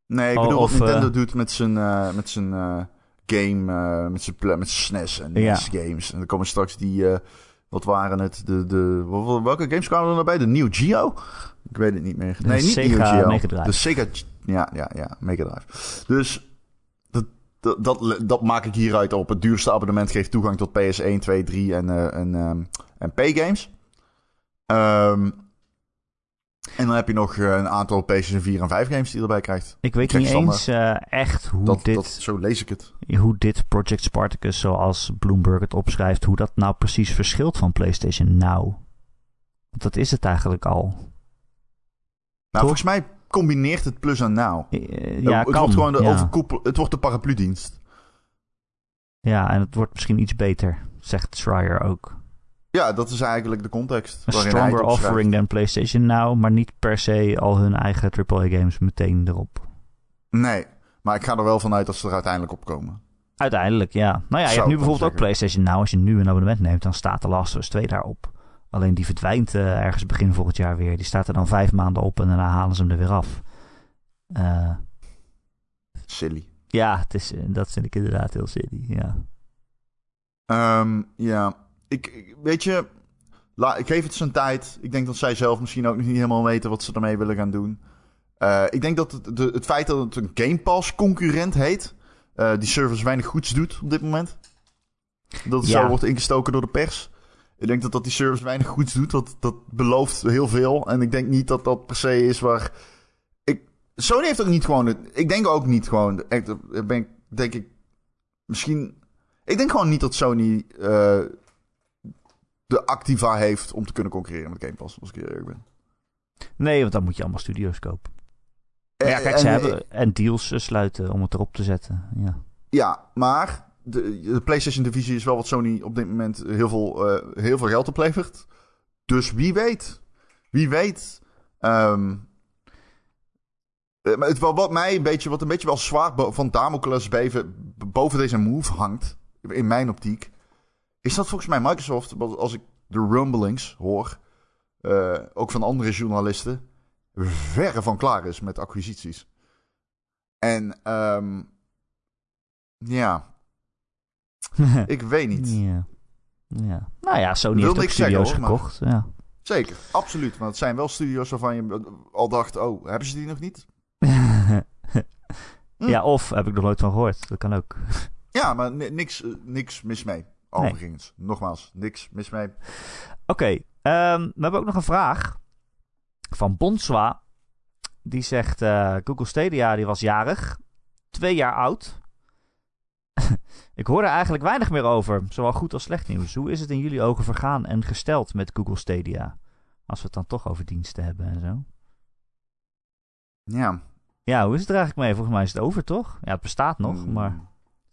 Nee, ik Oh, bedoel wat Nintendo eh, doet met zijn, met zijn game, met zijn, met zijn SNES en Ja. Games. En dan komen straks die, wat waren het? De, de, wel- welke games kwamen er nou bij? De Neo Geo? Ik weet het niet meer. De Nee, niet Sega Neo Geo. Mega Drive. De Sega, ja, ja, ja, Mega Drive. Dus dat, dat, dat, dat maak ik hieruit op. Het duurste abonnement geeft toegang tot PS1, 2, 3 en, eh, en, ehm, en P-games. Ehm, en dan heb je nog eh, een aantal PlayStation 4 en 5 games die je erbij krijgt. Ik weet niet eens eh, echt hoe, Dat, dit, dat, zo lees ik het. hoe dit Project Spartacus, zoals Bloomberg het opschrijft, hoe dat nou precies verschilt van PlayStation Now. Want dat is het eigenlijk al. Nou, volgens mij combineert het plus en now. Eh, ja, het kan. wordt gewoon de ja. overkoepel. Het wordt de paraplu-dienst. ja, en het wordt misschien iets beter, zegt Schreier ook. Ja, dat is eigenlijk de context. Een stronger offering dan PlayStation Now, maar niet per se al hun eigen AAA-games meteen erop. Nee, maar ik ga er wel vanuit dat ze er uiteindelijk op komen. Uiteindelijk, ja. Nou ja, je Zou hebt nu bijvoorbeeld ook. PlayStation Now. Als je nu een abonnement neemt, dan staat de Last of Us 2 daarop. Alleen die verdwijnt eh, ergens begin volgend jaar weer. Die staat er dan vijf maanden op en daarna halen ze hem er weer af. Eh, Silly. ja, het is, eh, dat vind ik inderdaad heel silly, ja. Ehm, ja, ik, ik- weet je, la, ik geef het zijn tijd. Ik denk dat zij zelf misschien ook nog niet helemaal weten wat ze ermee willen gaan doen. Eh, ik denk dat het, de, het feit dat het een Game Pass concurrent heet, eh, die service weinig goeds doet op dit moment. Dat het Ja. zo wordt ingestoken door de pers. Ik denk dat dat die service weinig goeds doet. Dat, dat belooft heel veel. En ik denk niet dat dat per se is waar. Ik, Sony heeft ook niet gewoon. het- Ik denk ook niet gewoon. Echt, ben ik, denk ik. Misschien. Ik denk gewoon niet dat Sony. eh, de Activa heeft om te kunnen concurreren met Game Pass. Als ik eerlijk ben. Nee, want dan moet je allemaal studio's kopen. Maar ja, Eh, kijk, ze en- hebben en deals eh, sluiten om het erop te zetten. Ja. Ja, maar de, de PlayStation divisie is wel wat Sony op dit moment heel veel, eh, heel veel geld oplevert. Dus wie weet. Wie weet. Eh, maar het, wat, mij een beetje, wat een beetje wel zwaar van Damocles beven, boven deze move hangt, in mijn optiek, is dat volgens mij Microsoft, als ik de rumblings hoor, eh, ook van andere journalisten, verre van klaar is met acquisities. En ehm, ja, ik weet niet. ja. ja. Nou ja, Sony Wil heeft ook zeggen, studio's hoor, maar- gekocht. Ja. Zeker, absoluut. Maar het zijn wel studio's waarvan je al dacht, oh, hebben ze die nog niet? Hm. Ja, of heb ik nog nooit van gehoord. Dat kan ook. Ja, maar ni- niks, eh, niks mis mee. Overigens, nogmaals, niks mis mee. Oké, ehm, we hebben ook nog een vraag van Bonswa. Die zegt, eh, Google Stadia die was jarig, twee jaar oud. Ik hoor er eigenlijk weinig meer over, zowel goed als slecht nieuws. Hoe is het in jullie ogen vergaan en gesteld met Google Stadia? Als we het dan toch over diensten hebben en zo. Ja. Ja, hoe is het er eigenlijk mee? Volgens mij is het over, toch? Ja, het bestaat nog, Mm, maar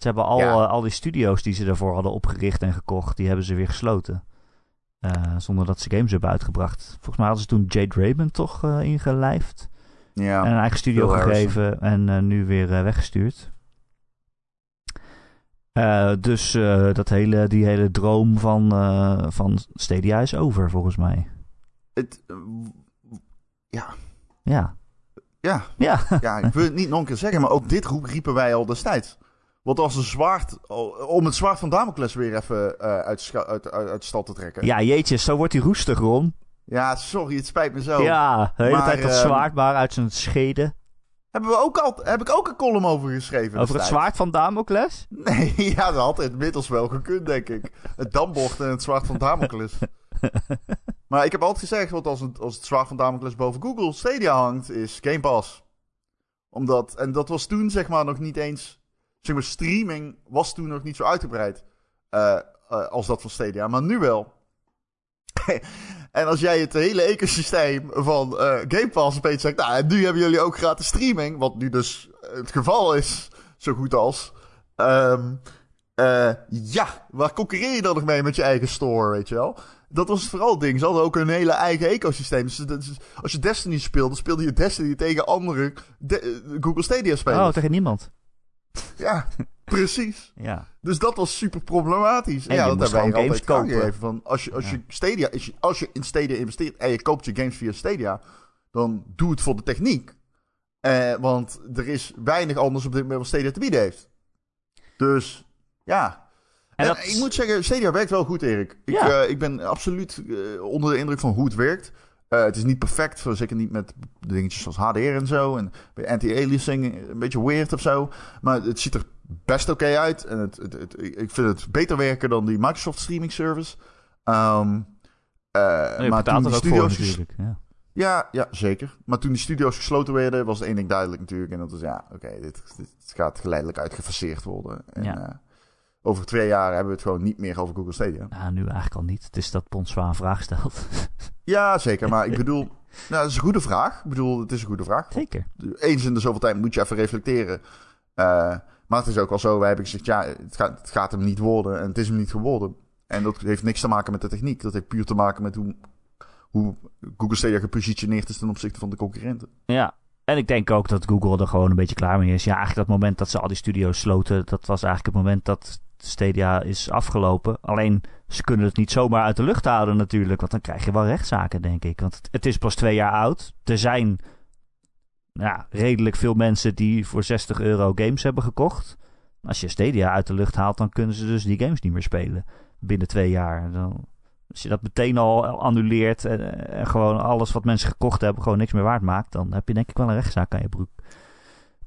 ze hebben al, Ja. eh, al die studio's die ze daarvoor hadden opgericht en gekocht, die hebben ze weer gesloten. Eh, zonder dat ze games hebben uitgebracht. Volgens mij hadden ze toen Jade Raymond toch eh, ingelijfd. Ja. En een eigen studio gegeven en nu weer weggestuurd. Dus dat hele, die hele droom van, eh, van Stadia is over, volgens mij. Het, eh, Ja. ja, Ja. ja, ik wil het niet nog een keer zeggen, maar ook dit roep riepen wij al destijds. Wat als een zwaard, om het zwaard van Damocles weer even eh, uit, uit, uit, stad te trekken. ja, jeetje, zo wordt hij roestig, Ron. Ja, sorry, het spijt me zo. Ja, de hele Maar, tijd dat ehm, zwaard maar uit zijn schede. Hebben we ook al, heb ik ook een column over geschreven Over het zwaard van Damocles? Nee, ja, dat had inmiddels wel gekund, denk ik. Het dambord en het zwaard van Damocles. maar ik heb altijd gezegd, wat als het, als het zwaard van Damocles boven Google Stadia hangt, is Game Pass. Omdat, en dat was toen zeg maar nog niet eens, zeg maar streaming was toen nog niet zo uitgebreid uh, uh, als dat van Stadia, maar nu wel. en als jij het hele ecosysteem van uh, Game Pass opeens zegt, nou, nu hebben jullie ook gratis streaming, wat nu dus het geval is, zo goed als. Um, ja, waar concurreer je dan nog mee met je eigen store, weet je wel? Dat was vooral het ding. Ze hadden ook een hele eigen ecosysteem. Dus, dus als je Destiny speelde, speelde je Destiny tegen andere Google Stadia spelers. Oh, tegen niemand. Ja, precies. Ja. Dus dat was super problematisch. En ja, je dat hebben games kopen. Van als je, als, je Stadia, als, je, als je in Stadia investeert en je koopt je games via Stadia, dan doe het voor de techniek. Eh, want er is weinig anders op dit moment wat Stadia te bieden heeft. Dus ja. En En dat- ik moet zeggen, Stadia werkt wel goed, Erik. Ik, Ja. eh, ik ben absoluut eh, onder de indruk van hoe het werkt. Eh, het is niet perfect, zeker niet met dingetjes zoals HDR en zo. En anti-aliasing een beetje weird of zo. Maar het ziet er best oké uit. En het, het, het- ik vind het beter werken dan die Microsoft streaming service. Eh, Je maar toen die voor studio's natuurlijk. Ja. ja, ja, zeker. Maar toen die studio's gesloten werden, was één ding duidelijk natuurlijk. En dat was, ja, oké, dit, dit gaat geleidelijk uitgefaseerd worden. En Ja. Over twee jaar hebben we het gewoon niet meer over Google Stadia. Nou, nu eigenlijk al niet. Het is dat Pons zwaar een vraag stelt. Ja, zeker. Maar ik bedoel, nou, dat is een goede vraag. Ik bedoel, het is een goede vraag. Zeker. Eens in de zoveel tijd moet je even reflecteren. Eh, maar het is ook wel zo, wij hebben gezegd, ja, het gaat, het gaat hem niet worden. En het is hem niet geworden. En dat heeft niks te maken met de techniek. Dat heeft puur te maken met hoe, hoe Google Stadia gepositioneerd is ten opzichte van de concurrenten. Ja. En ik denk ook dat Google er gewoon een beetje klaar mee is. Ja, eigenlijk dat moment dat ze al die studio's sloten, dat was eigenlijk het moment dat Stadia is afgelopen. Alleen ze kunnen het niet zomaar uit de lucht houden natuurlijk, want dan krijg je wel rechtszaken, denk ik. Want het, is pas twee jaar oud. Er zijn redelijk veel mensen die voor 60 euro games hebben gekocht. Als je Stadia uit de lucht haalt, dan kunnen ze dus die games niet meer spelen binnen twee jaar. Dan, als je dat meteen al annuleert en, en gewoon alles wat mensen gekocht hebben gewoon niks meer waard maakt, dan heb je denk ik wel een rechtszaak aan je broek.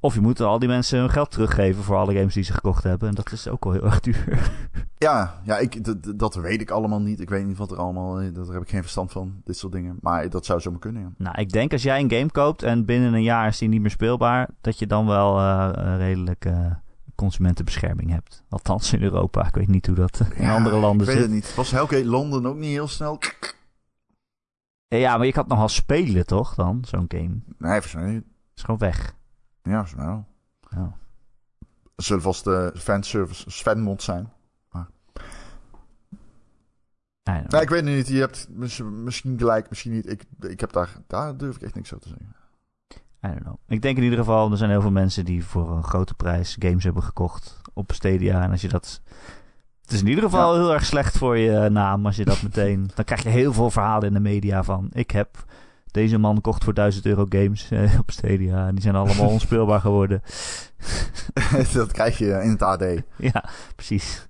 Of je moet al die mensen hun geld teruggeven voor alle games die ze gekocht hebben. En dat is ook wel heel erg duur. Ja, ja ik, dat weet ik allemaal niet. Ik weet niet wat er allemaal... eh, Daar heb ik geen verstand van, dit soort dingen. Maar dat zou zomaar kunnen, ja. Nou, ik denk als jij een game koopt en binnen een jaar is die niet meer speelbaar, dat je dan wel eh, een redelijk eh, consumentenbescherming hebt. Althans in Europa. Ik weet niet hoe dat in Ja, andere landen Ik weet zit. het niet. Was Hellgate Londen ook niet heel snel? Ja, maar je kan het nogal spelen toch dan, zo'n game? Nee, mij niet. is gewoon weg. Ja, wel. Ja. Het zullen vast de fanservice Svenmond zijn. Nee, ik weet het niet. Je hebt mis- misschien gelijk, misschien niet. Ik, ik heb daar... Daar durf ik echt niks over te zeggen. I don't know. Ik denk in ieder geval, er zijn heel veel mensen die voor een grote prijs games hebben gekocht op Stadia. En als je dat... Het is in ieder geval heel erg slecht voor je naam als je dat meteen... Dan krijg je heel veel verhalen in de media van... Ik heb... Deze man kocht voor 1000 euro games eh, op Stadia. En die zijn allemaal onspeelbaar geworden. dat krijg je in het AD. ja, precies.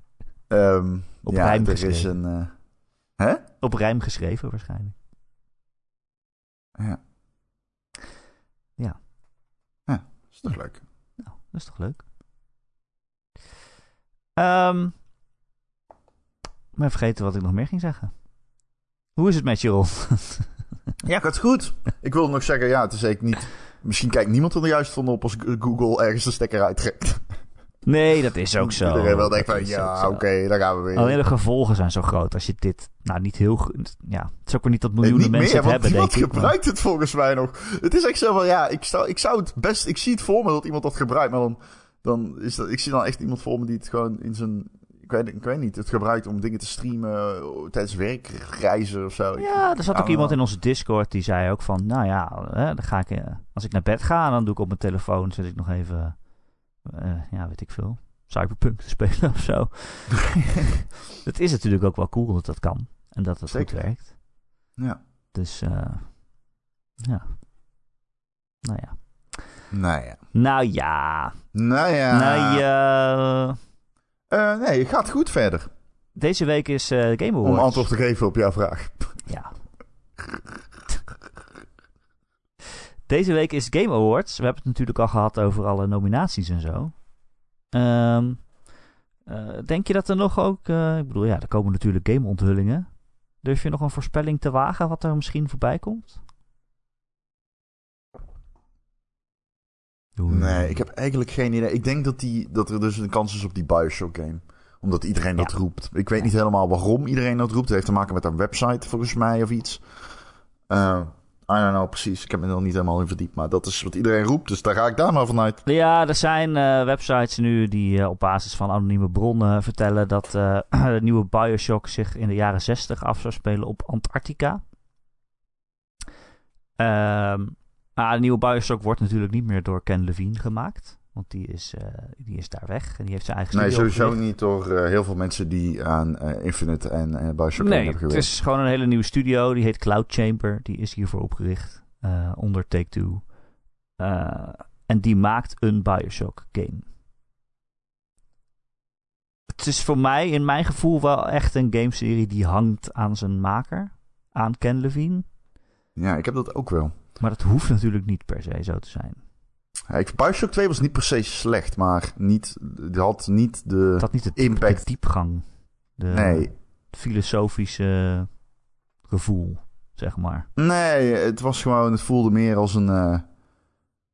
Ehm, Op ja, rijm er is geschreven. een... eh, hè? Op rijm geschreven waarschijnlijk. Ja. Ja. Ja, is toch leuk. Nou, dat is toch leuk. Ik ben vergeten wat ik nog meer ging zeggen. Hoe is het met je, Ron? Ja, gaat goed. Ik wilde nog zeggen, ja, het is zeker niet... Misschien kijkt niemand er juist van op als Google ergens de stekker uittrekt. Nee, dat is ook zo. Iedereen wel denkt van, ja, oké, daar gaan we weer. Alleen de gevolgen zijn zo groot. Als je dit, nou niet heel goed. Ja, het is ook weer niet dat Nee, miljoenen niet mensen meer, het hebben, denk niemand ik. maar- gebruikt het volgens mij nog. Het is echt zo van, ja, ik zou, ik zou het best... Ik zie het voor me dat iemand dat gebruikt, maar dan, dan is dat... Ik zie dan echt iemand voor me die het gewoon in zijn... Ik weet, ik weet niet, het gebruikt om dingen te streamen eh, tijdens werkreizen of zo. Ja, er zat ook iemand in onze Discord die zei ook van, nou ja, hè, dan ga ik, eh, als ik naar bed ga, dan doe ik op mijn telefoon, zet ik nog even, eh, ja, weet ik veel, Cyberpunk te spelen of zo. het is natuurlijk ook wel cool dat dat kan en dat het Zeker. goed werkt. Ja. Dus, eh, ja. Nou ja. Nou ja. Nou ja. Nou ja. Nou ja. Eh, nee, het gaat goed verder. Deze week is eh Game Om Awards. antwoord te geven op jouw vraag. Ja. Deze week is Game Awards. We hebben het natuurlijk al gehad over alle nominaties en zo. Ehm, eh, denk je dat er nog ook... ik bedoel, ja, er komen natuurlijk game-onthullingen. Durf je nog een voorspelling te wagen wat er misschien voorbij komt? Nee, ik heb eigenlijk geen idee. Ik denk dat, die, dat er dus een kans is op die Bioshock game. Omdat iedereen dat roept. Ik weet niet helemaal waarom iedereen dat roept. Het heeft te maken met een website volgens mij of iets. Uh, I don't know precies. Ik heb me er nog niet helemaal in verdiept. Maar dat is wat iedereen roept. Dus daar ga ik daar maar vanuit. Ja, er zijn uh, websites nu die uh, op basis van anonieme bronnen vertellen dat de nieuwe Bioshock zich in de jaren 60 af zou spelen op Antarctica. Ehm maar de nieuwe Bioshock wordt natuurlijk niet meer door Ken Levine gemaakt. Want die is, uh, die is daar weg en die heeft zijn eigen Nee, sowieso opgericht. niet door uh, heel veel mensen die aan uh, Infinite en Bioshock nee, hebben gewerkt. het is gewoon een hele nieuwe studio. Die heet Cloud Chamber. Die is hiervoor opgericht onder Take-Two. en die maakt een Bioshock game. Het is voor mij, in mijn gevoel, wel echt een gameserie die hangt aan zijn maker. Aan Ken Levine. Ja, ik heb dat ook wel. Maar dat hoeft natuurlijk niet per se zo te zijn. Ja, ik, Bioshock 2 was niet per se slecht, maar niet, het had niet de het had niet de, impact. De diepgang. De nee. filosofische gevoel, zeg maar. Nee, het was gewoon, het voelde meer als een... Uh,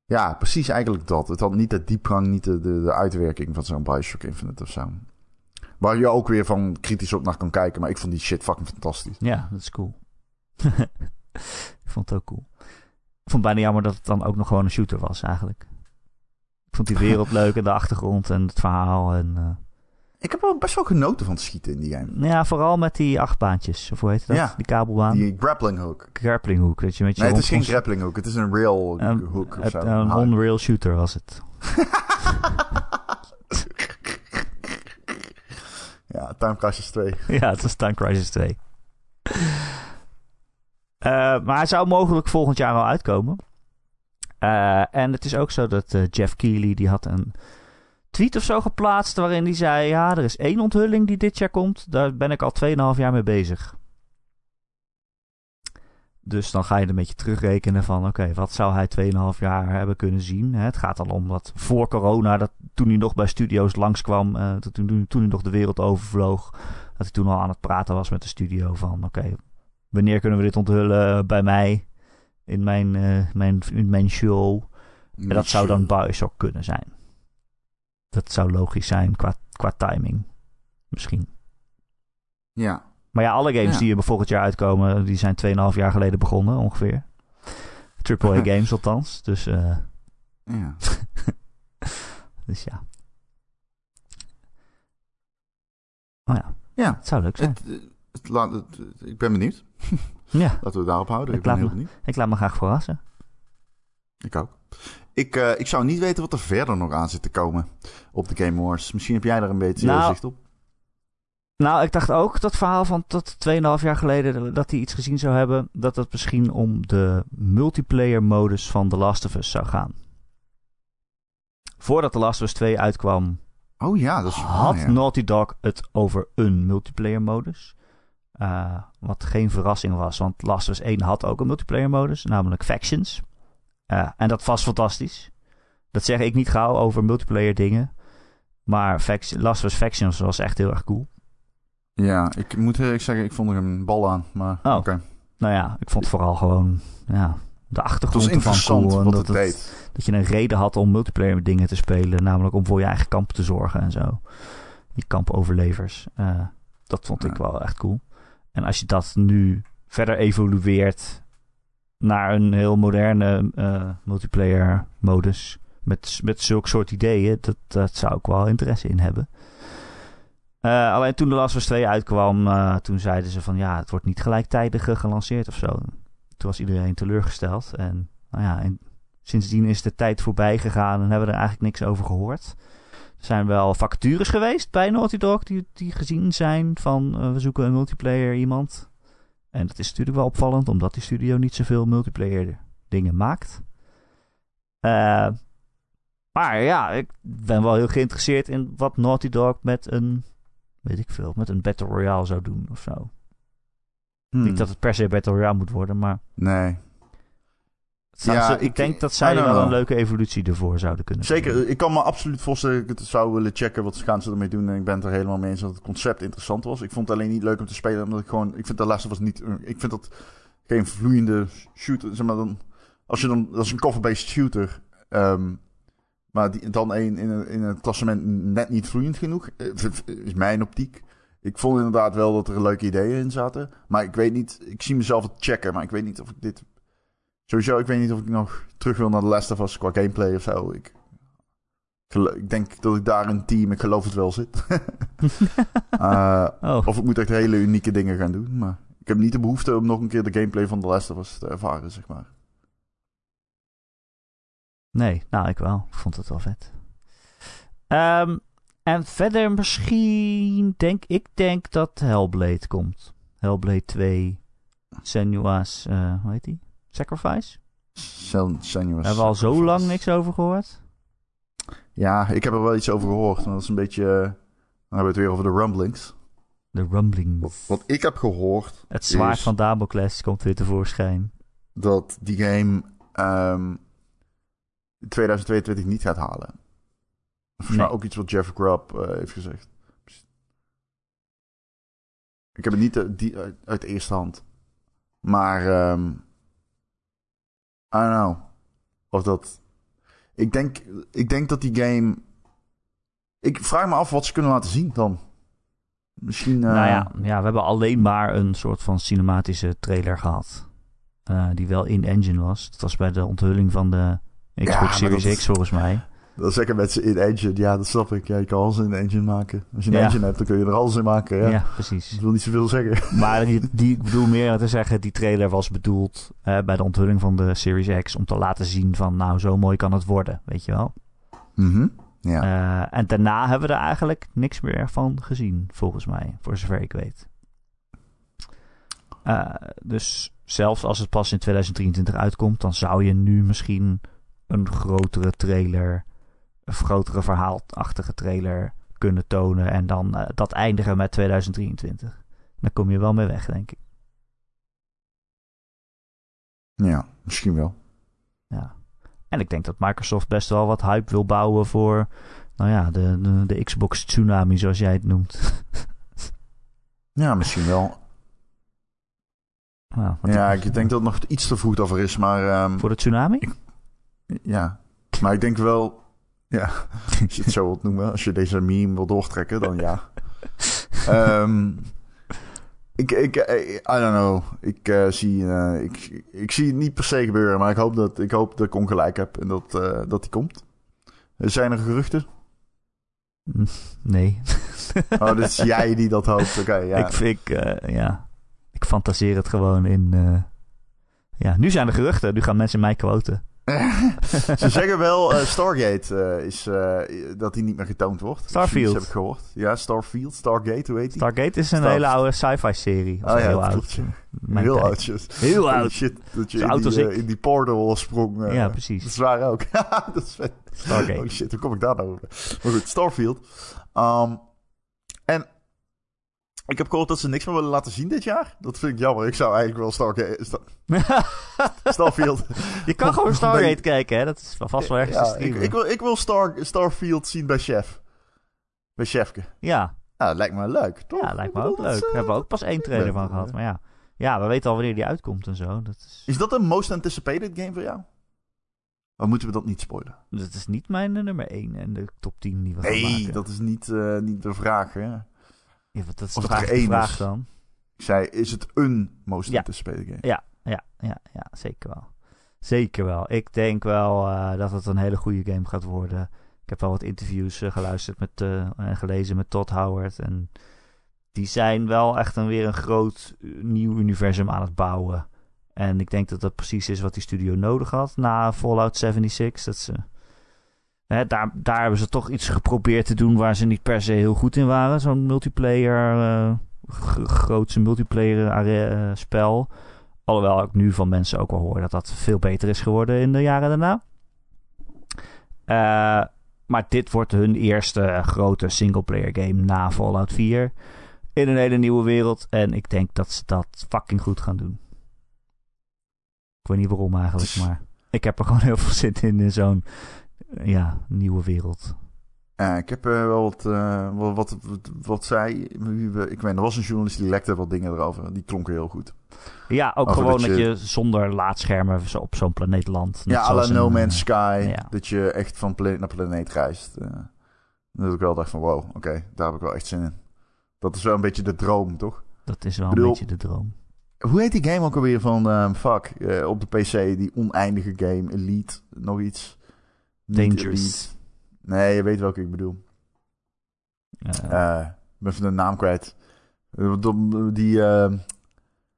ja, precies eigenlijk dat. Het had niet de diepgang, niet de, de, de uitwerking van zo'n Bioshock Infinite of zo. Waar je ook weer van kritisch op naar kan kijken. Maar ik vond die shit fucking fantastisch. Ja, dat is cool. ik vond het ook cool. Ik vond het bijna jammer dat het dan ook nog gewoon een shooter was eigenlijk. Ik vond die wereld leuk en de achtergrond en het verhaal. En, uh... Ik heb wel best wel genoten van het schieten in die game. Ja, vooral met die achtbaantjes. Of hoe heet dat? Ja, die kabelbaan. Die grappling hook. Grappling hook. Dat je met je nee, het is geen grappling hook. Het is een rail een, hook of het, zo. Een on-rail shooter was het. ja, Time Crisis 2. ja, het was Time Crisis 2. Uh, maar hij zou mogelijk volgend jaar al uitkomen. Uh, en het is ook zo dat uh, Jeff Keighley die had een tweet of zo geplaatst waarin hij zei: ja, er is één onthulling die dit jaar komt. Daar ben ik al 2,5 jaar mee bezig. Dus dan ga je een beetje terugrekenen van: oké, wat zou hij 2,5 jaar hebben kunnen zien? Het gaat al om dat voor corona, dat toen hij nog bij studio's langskwam, uh, toen, toen hij nog de wereld overvloog, dat hij toen al aan het praten was met de studio van: oké, wanneer kunnen we dit onthullen bij mij? In mijn, uh, mijn, in mijn show. En dat zou dan Bioshock kunnen zijn. Dat zou logisch zijn qua, qua timing. Misschien. Ja. Maar ja, alle games ja. die er volgend jaar uitkomen, die zijn 2,5 jaar geleden begonnen ongeveer. Triple A games althans. Dus, uh, ja. dus ja. Oh ja. Ja. Het zou leuk zijn. Het, het, laat, het, ik ben benieuwd. ja. Laten we het daarop houden. Ik, ik ben laat heel me, benieuwd. Ik laat me graag verrassen. Ik ook. Ik, uh, ik zou niet weten wat er verder nog aan zit te komen op de Game Wars. Misschien heb jij daar een beetje nou, zicht op. Nou, ik dacht ook dat verhaal van tot 2,5 jaar geleden dat hij iets gezien zou hebben. Dat het misschien om de multiplayer modus van The Last of Us zou gaan. Voordat The Last of Us 2 uitkwam, oh ja, dat is had waar, ja. Naughty Dog het over een multiplayer modus. Uh, wat geen verrassing was, want Last of Us 1 had ook een multiplayer modus, namelijk Factions. Uh, en dat was fantastisch. Dat zeg ik niet gauw over multiplayer dingen. Maar Last of Us Factions was echt heel erg cool. Ja, ik moet eerlijk zeggen, ik vond er een bal aan. Maar oh. Okay. Nou ja, ik vond vooral gewoon ja, de achtergrond het was ervan cool. En dat, het dat je een reden had om multiplayer dingen te spelen. Namelijk om voor je eigen kamp te zorgen en zo. Je kampoverlevers. Uh, dat vond ja. ik wel echt cool. En als je dat nu verder evolueert naar een heel moderne uh, multiplayer modus. Met, met zulke soort ideeën. Dat, dat zou ik wel interesse in hebben. Uh, alleen toen de Last of Us 2 uitkwam, uh, toen zeiden ze van ja, het wordt niet gelijktijdig gelanceerd of zo. Toen was iedereen teleurgesteld. En nou ja, en sindsdien is de tijd voorbij gegaan en hebben we er eigenlijk niks over gehoord. Er zijn wel vacatures geweest bij Naughty Dog die, die gezien zijn van uh, we zoeken een multiplayer iemand. En dat is natuurlijk wel opvallend, omdat die studio niet zoveel multiplayer dingen maakt. Uh, maar ja, ik ben wel heel geïnteresseerd in wat Naughty Dog met een, weet ik veel, met een Battle Royale zou doen of zo. Hmm. Niet dat het per se Battle Royale moet worden, maar... Nee. Ja, ze, ik, ik, denk dat zij wel een leuke evolutie ervoor zouden kunnen Zeker, doen. ik kan me absoluut voorstellen dat ik het zou willen checken wat gaan ze ermee doen. En ik ben het er helemaal mee eens dat het concept interessant was. Ik vond het alleen niet leuk om te spelen, omdat ik gewoon... Ik vind de laatste was niet... Ik vind dat geen vloeiende shooter... Zeg maar dan, als je dan... Dat is een cover-based shooter... Um, Maar die, dan één in, in het klassement net niet vloeiend genoeg. eh, Is mijn optiek. Ik vond inderdaad wel dat er leuke ideeën in zaten. Maar ik weet niet. Ik zie mezelf het checken. Maar ik weet niet of ik dit. Sowieso, ik weet niet of ik nog terug wil naar de Last of Us qua gameplay of zo. Ik, ik denk dat ik daar een team, ik geloof het wel, zit. Eh, Oh, of ik moet echt hele unieke dingen gaan doen. Maar ik heb niet de behoefte om nog een keer de gameplay van The Last of Us te ervaren, zeg maar. nee. Nou, ik wel. Ik vond het wel vet. Ehm, en verder misschien denk ik denk dat Hellblade komt. Hellblade 2, Senua's, eh hoe heet die? Sacrifice? Senuous Hebben we al zo lang niks over gehoord? Ja, ik heb er wel iets over gehoord. Maar dat is een beetje... eh, Dan hebben we het weer over de rumblings. De Rumbling. Wat, wat ik heb gehoord... Het zwaard van Damocles komt weer tevoorschijn. dat die game ehm 2022 niet gaat halen. Volgens mij Nee. ook iets wat Jeff Grubb eh, heeft gezegd. Ik heb het niet eh, uit, uit eerste hand. Maar... ehm I don't know. Of dat... Ik denk, ik denk dat die game... Ik vraag me af wat ze kunnen laten zien dan. Misschien... eh, Nou ja, ja, we hebben alleen maar een soort van cinematische trailer gehad. eh, die wel in-engine was. Dat was bij de onthulling van de Xbox Series dat- X volgens mij. Dat zeggen mensen in engine. Ja, dat snap ik. Ja, je kan alles in engine maken. Als je een Ja. engine hebt, dan kun je er alles in maken. Ja. Ja, precies. Ik wil niet zoveel zeggen. Maar die, die, ik bedoel meer te zeggen, die trailer was bedoeld bij de onthulling van de Series X om te laten zien van nou, zo mooi kan het worden, weet je wel. Mhm. Ja. Eh, en daarna hebben we er eigenlijk niks meer van gezien, volgens mij, voor zover ik weet. Eh, dus zelfs als het pas in 2023 uitkomt, dan zou je nu misschien een grotere trailer, een grotere verhaalachtige trailer kunnen tonen en dan eh, dat eindigen met 2023. Dan kom je wel mee weg, denk ik. ja, misschien wel. Ja. En ik denk dat Microsoft best wel wat hype wil bouwen voor, nou ja, de, de, de Xbox Tsunami, zoals jij het noemt. Ja, misschien wel. Nou, Ja, ik- denk dat het nog iets te vroeg daarvoor is. Maar ehm, Voor de tsunami? ja. Maar ik denk wel... Ja, als je het zo wilt noemen. Als je deze meme wil doortrekken, dan ja. Ehm, ik, ik, eh, I don't know. Ik, eh, zie, eh, ik, ik zie het niet per se gebeuren. Maar ik hoop dat ik, hoop dat ik ongelijk heb. En dat, dat die komt. Zijn er geruchten? Nee. Oh, is jij die dat hoopt. Oké, ja. Ik, ik, ja. ik fantaseer het gewoon in. Ja, nu zijn er geruchten. Nu gaan mensen mij quoten. Ze zeggen wel, eh, Stargate eh, is eh, dat die niet meer getoond wordt. Starfield. Dat heb ik gehoord. Ja, Starfield, Stargate, hoe heet die? Stargate is een Star- hele oude sci-fi serie. Oh ja, heel dat oud. Heel oud, shit. Heel oud. shit, dat je in die, in die portal sprong. Ja, Dat precies. is waar ook. dat is vet. Stargate. Oh shit, hoe kom ik daar nou over? Maar goed, Starfield. Ehm, en ik heb gehoord dat ze niks meer willen laten zien dit jaar. Dat vind ik jammer. Ik zou eigenlijk wel Stargate... Sta- Starfield... je kan gewoon Stargate Nee. kijken, hè? Dat is vast wel ergens Ja, ik, ik wil, ik wil Star, Starfield zien bij Chef. Bij Chefke. Ja, dat lijkt me leuk, toch? ja, lijkt me ook leuk. is, We eh, hebben ook pas één trailer van ja. gehad. Maar ja. ja, we weten al wanneer die uitkomt en zo. Dat is, Is dat een most anticipated game voor jou? Of moeten we dat niet spoilen? dat is niet mijn eh, nummer 1 en de top 10 die we gaan Nee, maken. dat is niet, eh, niet de vraag. Hè? Ja, dat is of toch er één vraag is. dan? Ik zei, is het een most Ja. anticipated game? Ja, ja, ja, ja, zeker wel. Zeker wel. Ik denk wel eh, dat het een hele goede game gaat worden. Ik heb wel wat interviews eh, geluisterd met, eh, en gelezen met Todd Howard. En die zijn wel echt een, weer een groot nieuw universum aan het bouwen. En ik denk dat dat precies is wat die studio nodig had na Fallout 76. Dat ze, hè, daar, daar hebben ze toch iets geprobeerd te doen waar ze niet per se heel goed in waren. Zo'n multiplayer, eh, g- grootse multiplayer are- eh, spel. Alhoewel ik nu van mensen ook wel hoor dat dat veel beter is geworden in de jaren daarna. Eh, maar dit wordt hun eerste grote singleplayer game na Fallout 4. In een hele nieuwe wereld. En ik denk dat ze dat fucking goed gaan doen. Ik weet niet waarom eigenlijk, maar ik heb er gewoon heel veel zin in in zo'n eh, ja, nieuwe wereld. Eh, ik heb eh, wel wat, eh, wat, wat, wat, wat we- Ik weet, er was een journalist die lekte wat dingen erover. Die klonken heel goed. Ja, ook Over gewoon dat dat je- je, zonder laadschermen op zo'n planeet landt. Ja, à la No een, Man's eh, Sky. ja. Dat je echt van planeet naar planeet reist. eh. dat ik wel dacht van wow, oké, daar heb ik wel echt zin in. Dat is wel een beetje de droom, toch? Dat is wel bedoel- een beetje de droom. Hoe heet die game ook alweer van ehm, fuck, eh, op de PC, die oneindige game, Elite, nog iets? Dangerous. Nee, je weet welke ik bedoel. Eh, Eh, ik ben even de naam kwijt. Eh, die- ehm,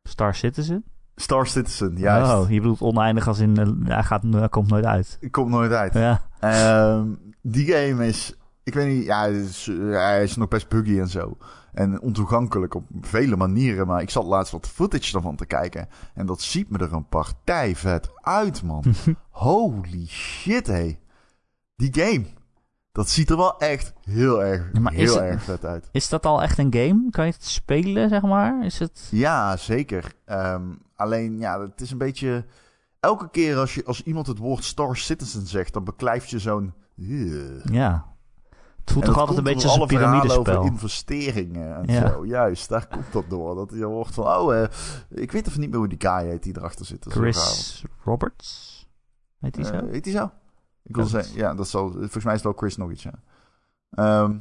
Star Citizen? Star Citizen, juist. Oh, je bedoelt oneindig als in... eh, hij, gaat, hij komt nooit uit. Komt nooit uit. Ja. Ehm, die game is, ik weet niet, ja, is, eh, hij is nog best buggy en zo. En ontoegankelijk op vele manieren. Maar ik zat laatst wat footage ervan te kijken. En dat ziet me er een partij vet uit, man. Holy shit, hé. Die game. Dat ziet er wel echt heel erg, Ja, maar is heel het- erg vet uit. Is dat al echt een game? Kan je het spelen, zeg maar? Is het... Ja, zeker. Ehm, alleen, ja, het is een beetje... Elke keer als, je, als iemand het woord Star Citizen zegt, dan beklijft je zo'n... Ja. Het voelt En toch altijd een beetje als een alle verhalen over piramidespel. investeringen en Ja. zo. Juist, daar komt dat door. Dat je hoort van, oh, eh, ik weet even niet meer hoe die guy heet die erachter zit. Chris Roberts? Heet raar. zo? Eh, heet die zo? Ik wil zeggen, ja, dat zal, volgens mij is het wel Chris nog iets, ja. Ehm,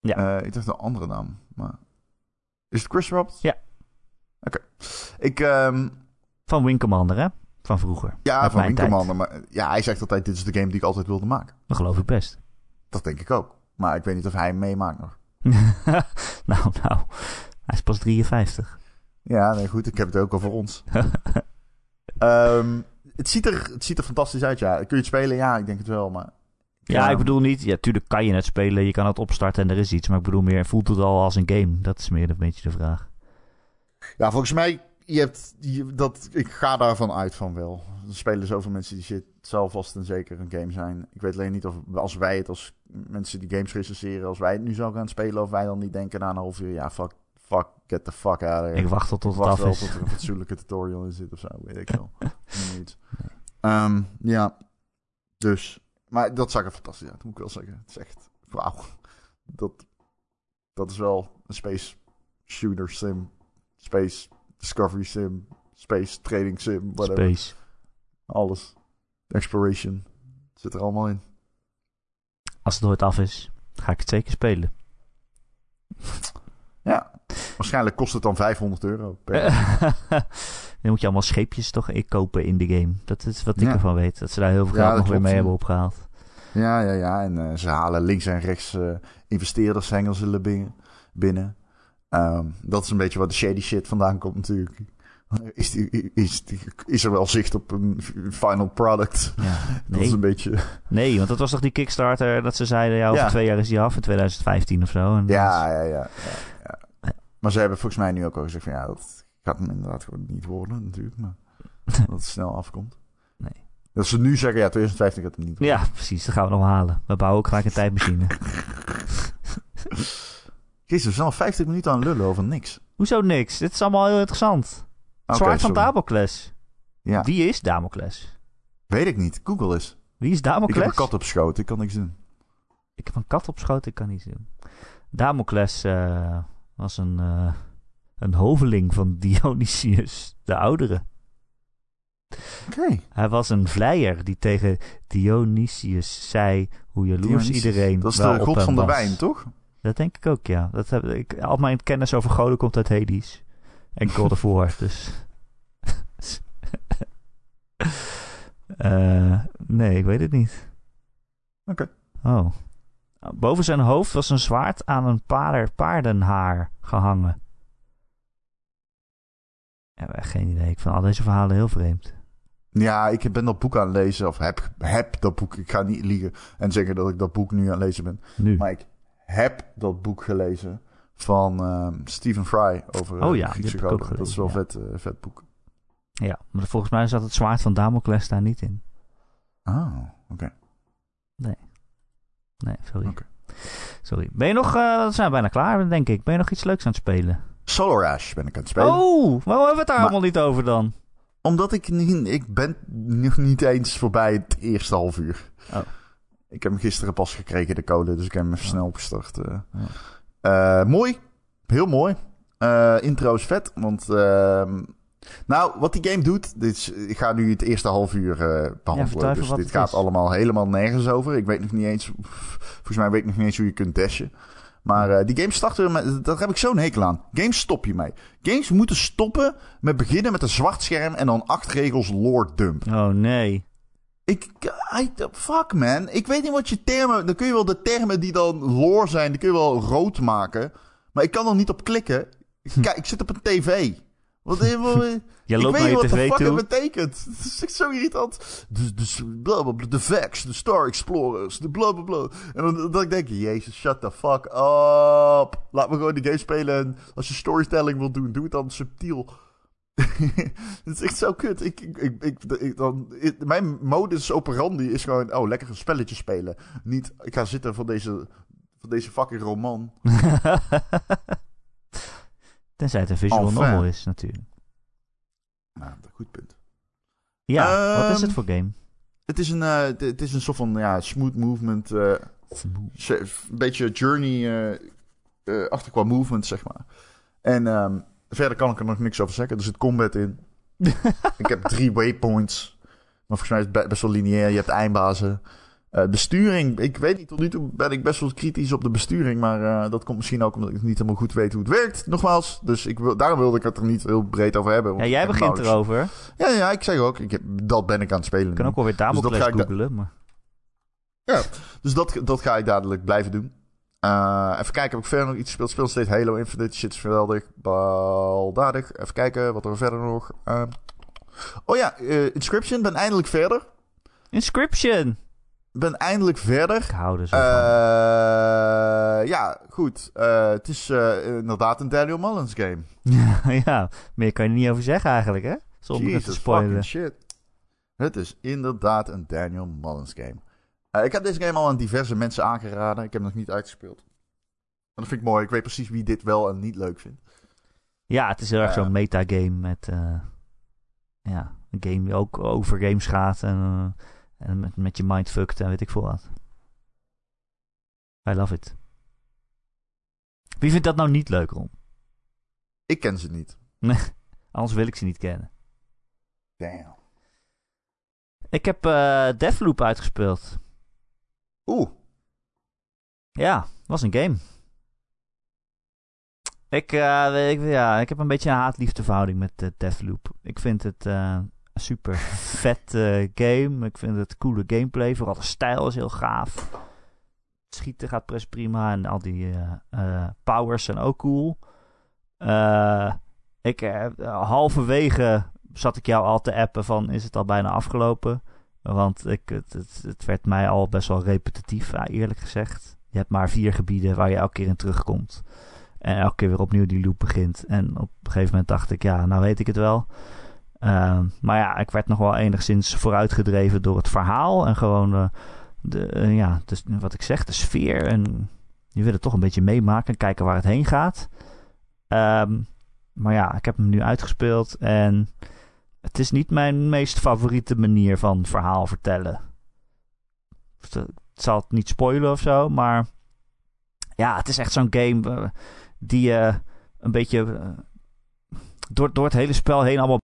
Ja. eh, ik dacht een andere naam, maar... Is het Chris Roberts? Ja. Oké. Ik, ehm, Van Wing Commander, hè? Van vroeger. ja, van Wing Commander, maar ja, hij zegt altijd, dit is de game die ik altijd wilde maken. Dat geloof ik best. Dat denk ik ook. Maar ik weet niet of hij hem meemaakt nog. nou, nou. Hij is pas 53. Ja, nee, goed. Ik heb het ook al voor ons. Ehm, het, ziet er, het ziet er fantastisch uit, ja. Kun je het spelen? Ja, ik denk het wel, maar... Ja, ik bedoel niet... Ja, tuurlijk kan je het spelen. Je kan het opstarten en er is iets. Maar ik bedoel meer... Voelt het al als een game? Dat is meer een beetje de vraag. Ja, volgens mij... Je hebt, je, dat, ik ga daarvan uit van wel. Er spelen zoveel mensen die shit. Het zal vast en zeker een game zijn. Ik weet alleen niet of als wij het als mensen die games recenseren... Als wij het nu zo gaan spelen... Of wij dan niet denken na een half uur... Ja, fuck, fuck, get the fuck out of here. Ik wacht tot het wacht af wel is. tot er een fatsoenlijke tutorial in zit of zo, weet ik wel. Niet. Ehm, ja, dus. Maar dat zag er fantastisch uit, moet ik wel zeggen. Het is echt, wauw. Dat, dat is wel een space shooter sim, space discovery sim, space trading sim, whatever. Space. Alles. Exploration. Zit er allemaal in. Als het ooit af is, ga ik het zeker spelen. Waarschijnlijk kost het dan 500 euro per Dan moet je allemaal scheepjes toch kopen in de game. Dat is wat ik Ja. ervan weet. Dat ze daar heel veel geld nog weer mee hebben opgehaald. Ja, ja, ja. En eh, ze halen links en rechts eh investeerders hengels binnen. binnen. Ehm, dat is een beetje waar de shady shit vandaan komt natuurlijk. Is, die, is, die, is er wel zicht op een final product? Ja. Dat is een beetje... nee, want dat was toch die Kickstarter dat ze zeiden... Ja, over Ja. twee jaar is die af, in 2015 of zo. En ja, ja, ja, ja. Maar ze hebben volgens mij nu ook al gezegd van ja, dat gaat hem inderdaad gewoon niet worden natuurlijk. Maar dat het snel afkomt. Nee. Dat ze nu zeggen ja, 2015 gaat hem niet worden. ja, precies. Dat gaan we nog halen. We bouwen ook gelijk een tijdmachine. Jezus, we zijn al 50 minuten aan lullen over niks. Hoezo niks? Dit is allemaal heel interessant. Zwaard van. Damocles. Ja, Wie is Damocles? weet ik niet. Google eens. Wie is Ik heb Damocles? een kat op schoot, ik kan niks doen. Ik heb een kat op schoot, ik kan niets doen. Damocles eh, was een, eh, een hoveling van Dionysius de Oudere. Oké. Hij was een vleier die tegen Dionysius zei hoe jaloers Dionysius. iedereen Dat is de god van de was. wijn, toch? Dat denk ik ook, ja. Dat heb ik, al mijn kennis over goden komt uit Hades. En God of War, dus... Eh, nee, ik weet het niet. Oké. Oh. Boven zijn hoofd was een zwaard aan een paarden, paardenhaar gehangen. Ja, geen idee. Ik vind al deze verhalen heel vreemd. Ja, ik ben dat boek aan het lezen, of heb, heb dat boek. Ik ga niet liegen en zeggen dat ik dat boek nu aan het lezen ben. Nu. Maar ik heb dat boek gelezen van ehm, Stephen Fry over eh, Oh de ja, Griekse goden. Dat is wel gelezen, vet, eh, vet boek. Ja, maar volgens mij zat het zwaard van Damocles daar niet in. Ah, oké. Nee, sorry. Oké. Sorry. Ben je nog... eh, we zijn bijna klaar, denk ik. Ben je nog iets leuks aan het spelen? Solar Ash ben ik aan het spelen. Oh, waarom hebben we het daar Maar- allemaal niet over dan? Omdat ik niet, ik ben nog niet eens voorbij het eerste half uur. Oh. Ik heb hem gisteren pas gekregen, de code, dus ik heb hem even snel opgestart. Uh. mooi, heel mooi. intro is vet, want... Nou, wat die game doet, dit is, ik ga nu het eerste half uur behandelen. dus dit gaat allemaal helemaal nergens over. Ik weet nog niet eens, volgens mij weet ik nog niet eens hoe je kunt dashen. Maar uh, die games starten, met, daar heb ik zo'n hekel aan. Games stop je mee. Games moeten stoppen met beginnen met een zwart scherm en dan acht regels lore dump. Oh nee. Ik, I, fuck man. Ik weet niet wat je termen, dan kun je wel de termen die dan lore zijn, die kun je wel rood maken. Maar ik kan er niet op klikken. Kijk, ik zit op een tv. Wat, Jij loopt ik weet niet wat de fuck het betekent. Het is echt zo irritant. De, de, blablabla, de Vex, de Star Explorers, de blablabla. En dan, dan denk je, jezus, shut the fuck up. Laat me gewoon die game spelen. En als je storytelling wil doen, doe het dan subtiel. het is echt zo kut. Ik, ik, ik, ik, dan, mijn modus operandi is gewoon, oh, lekker een spelletje spelen. Niet, ik ga zitten voor deze, voor deze fucking roman. Tenzij het een visual novel is, natuurlijk. Nou, goed punt. Ja, wat is het ehm, voor game? Het is een, uh, het is een soort van ja, smooth movement. Uh, een beetje journey uh, achter qua movement, zeg maar. En um, verder kan ik er nog niks over zeggen. Er zit combat in. ik heb drie waypoints. Maar volgens mij is het best wel lineair. Je hebt eindbazen. Besturing, ik weet niet, tot nu toe ben ik best wel kritisch op de besturing. Maar uh, dat komt misschien ook omdat ik niet helemaal goed weet hoe het werkt. Nogmaals, dus ik wil, daarom wilde ik het er niet heel breed over hebben. Ja, jij begint erover. Ja, ja, ik zeg ook, ik heb, dat ben ik aan het spelen. Ik kan ook wel weer Damocles dus googelen. Maar... Ja, dus dat, dat ga ik dadelijk blijven doen. Uh, even kijken, heb ik verder nog iets gespeeld? Speel steeds Halo Infinite, shit is geweldig. Baldadig. Even kijken, wat er verder nog... oh ja, Inscription, ben eindelijk verder. Inscription! Ben eindelijk verder. Ik hou zo Ja, goed. Uh, het is uh, inderdaad een Daniel Mullins game. ja, meer kan je er niet over zeggen eigenlijk, hè? Zonder Jesus te spoilen. shit. Het is inderdaad een Daniel Mullins game. Ik heb deze game al aan diverse mensen aangeraden. Ik heb hem nog niet uitgespeeld. En dat vind ik mooi. Ik weet precies wie dit wel en niet leuk vindt. Ja, het is heel erg zo'n metagame met... ja, een game die ook over games gaat en en met, met je mind fucked en weet ik veel wat. I love it. Wie vindt dat nou niet leuk, Ron? Ik ken ze niet. Nee, anders wil ik ze niet kennen. Damn. Ik heb uh, Deathloop uitgespeeld. Oeh. Ja, was een game. Ik, uh, ik, ja, ik heb een beetje een haat-liefde verhouding met uh, Deathloop. Ik vind het super vet uh, game. Ik vind het coole gameplay. Vooral de stijl is heel gaaf. schieten gaat best prima. En al die uh, powers zijn ook cool. ik, halverwege zat ik jou al te appen van... Is het al bijna afgelopen? Want ik, het, het, het werd mij al best wel repetitief, eerlijk gezegd. Je hebt maar vier gebieden waar je elke keer in terugkomt. En elke keer weer opnieuw die loop begint. En op een gegeven moment dacht ik, ja, nou weet ik het wel. Ehm, maar ja, ik werd nog wel enigszins vooruitgedreven door het verhaal. En gewoon uh, de, uh, ja, dus wat ik zeg, de sfeer. En je wil het toch een beetje meemaken en kijken waar het heen gaat. Ehm, maar ja, ik heb hem nu uitgespeeld. En het is niet mijn meest favoriete manier van verhaal vertellen. Het zal het niet spoilen of zo, maar ja, het is echt zo'n game uh, die je een beetje door, door het hele spel heen allemaal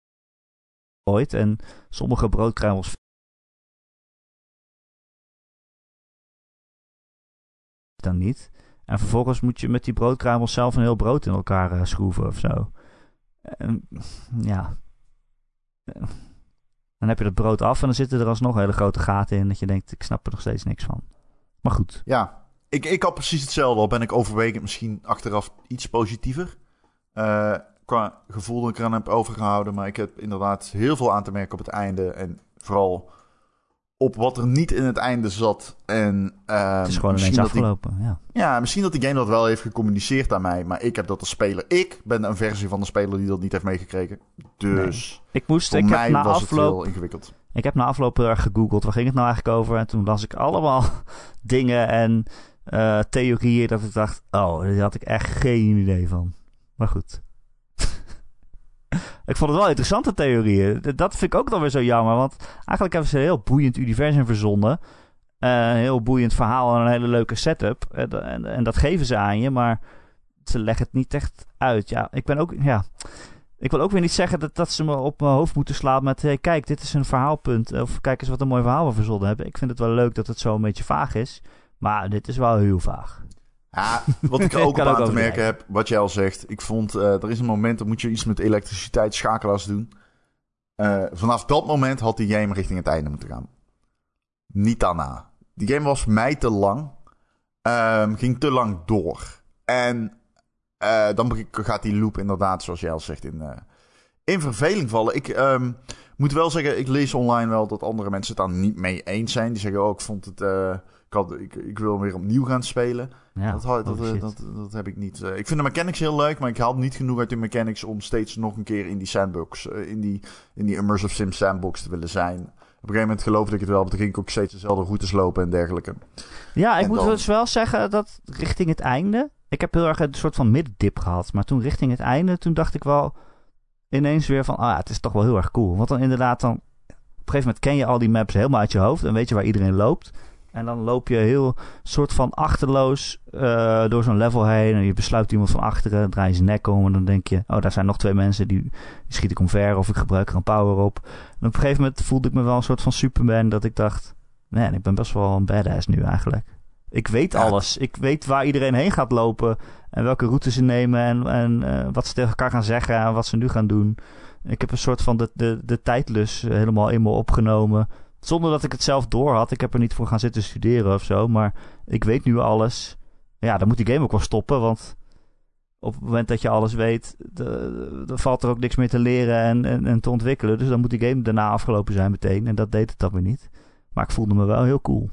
en sommige broodkruimels dan niet. En vervolgens moet je met die broodkruimels zelf een heel brood in elkaar uh, schroeven of zo. En, ja. Dan heb je het brood af en dan zitten er alsnog hele grote gaten in. Dat je denkt, ik snap er nog steeds niks van. Maar goed. Ja, ik, ik had precies hetzelfde. Al ben ik overwegend misschien achteraf iets positiever. Uh, qua gevoel dat ik eraan heb overgehouden. Maar ik heb inderdaad heel veel aan te merken op het einde. En vooral op wat er niet in het einde zat. En, uh, het is gewoon ineens afgelopen, ja. Ja, misschien dat die game dat wel heeft gecommuniceerd aan mij. Maar ik heb dat als speler... Ik ben een versie van de speler die dat niet heeft meegekregen. Dus ik moest, ik heb na was afloop, het heel ingewikkeld. Ik heb na afloop erg gegoogeld. Waar ging het nou eigenlijk over? En toen las ik allemaal dingen en uh, theorieën dat ik dacht... Oh, daar had ik echt geen idee van. Maar goed. Ik vond het wel interessante theorieën. Dat vind ik ook dan weer zo jammer. Want eigenlijk hebben ze een heel boeiend universum verzonnen. een heel boeiend verhaal en een hele leuke setup. En, en, en, dat geven ze aan je, maar ze leggen het niet echt uit. Ja, ik ben ook. Ja, ik wil ook weer niet zeggen dat, dat ze me op mijn hoofd moeten slaan met... Hey, kijk, dit is een verhaalpunt. Of kijk eens wat een mooi verhaal we verzonnen hebben. Ik vind het wel leuk dat het zo een beetje vaag is. Maar dit is wel heel vaag. Ja, wat ik er ook op aan te merken heb, wat jij al zegt. Ik vond, uh, er is een moment, dat moet je iets met elektriciteit, schakelaars doen. Uh, vanaf dat moment had die game richting het einde moeten gaan. Niet daarna. Die game was mij te lang. Um, ging te lang door. En uh, dan gaat die loop inderdaad, zoals jij al zegt, in, in verveling vallen. Ik um, moet wel zeggen, ik lees online wel dat andere mensen het daar niet mee eens zijn. Die zeggen, oh, ik vond het... Ik, ik, wil weer opnieuw gaan spelen. Ja, dat, dat, dat, dat, dat, heb ik niet. ik vind de mechanics heel leuk, maar ik haal niet genoeg uit de mechanics om steeds nog een keer in die sandbox, in, die, in die immersive sim sandbox te willen zijn. Op een gegeven moment geloofde ik het wel, maar toen ging ik ook steeds dezelfde routes lopen en dergelijke. Ja, ik moet dan... dus wel zeggen dat richting het einde ik heb heel erg een soort van middendip gehad. Maar toen richting het einde, toen dacht ik wel ineens weer van... Ah, het is toch wel heel erg cool. Want dan inderdaad dan... Op een gegeven moment ken je al die maps helemaal uit je hoofd. En weet je waar iedereen loopt. En dan loop je heel soort van achterloos uh, door zo'n level heen. En je besluit iemand van achteren. Draai je zijn nek om. En dan denk je, oh, daar zijn nog twee mensen. Die, die schiet ik omver. Of ik gebruik er een power op. En op een gegeven moment voelde ik me wel een soort van Superman. Dat ik dacht, man, ik ben best wel een badass nu eigenlijk. Ik weet alles. Ik weet waar iedereen heen gaat lopen. En welke routes ze nemen. En, en uh, wat ze tegen elkaar gaan zeggen. En wat ze nu gaan doen. Ik heb een soort van de, de, de tijdlus helemaal in me opgenomen. Zonder dat ik het zelf door had. Ik heb er niet voor gaan zitten studeren of zo. Maar ik weet nu alles. Ja, dan moet die game ook wel stoppen. Want op het moment dat je alles weet, valt er ook niks meer te leren en, en, te ontwikkelen. Dus dan moet die game daarna afgelopen zijn meteen. En dat deed het dan weer niet. Maar ik voelde me wel heel cool.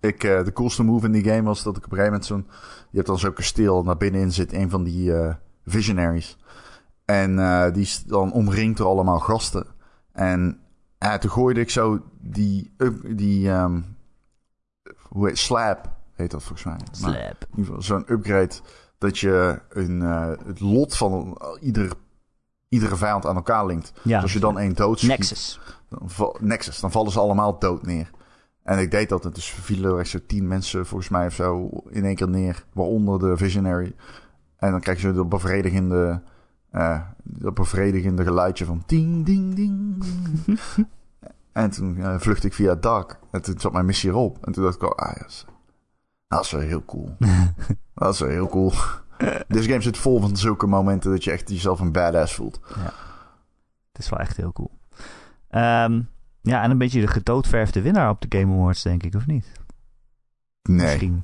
Ik, uh, de coolste move in die game was dat ik op een gegeven moment zo'n... Je hebt dan zo'n kasteel, naar binnenin zit een van die uh, visionaries. En uh, die is dan omringd door allemaal gasten. En toen gooide ik zo die... die um, hoe heet Slap heet dat volgens mij. Slap. in ieder geval zo'n upgrade dat je een, het lot van ieder, iedere vijand aan elkaar linkt. Ja, dus als je dan één doodschiet... Nexus. Dan, Nexus. Dan vallen ze allemaal dood neer. En ik deed dat. Dus vielen er zo tien mensen volgens mij of zo in één keer neer. Waaronder de Visionary. En dan krijg je dat bevredigende, uh, dat bevredigende geluidje van ding, ding, ding. en toen uh, vluchtte ik via het dak. En toen zat mijn missie erop. En toen dacht ik, oh, ah, yes. dat is wel heel cool. dat is wel heel cool. Deze game zit vol van zulke momenten dat je echt jezelf een badass voelt. Ja. Het is wel echt heel cool. Um, ja, en een beetje de gedoodverfde winnaar op de Game Awards, denk ik, of niet? Nee. Misschien.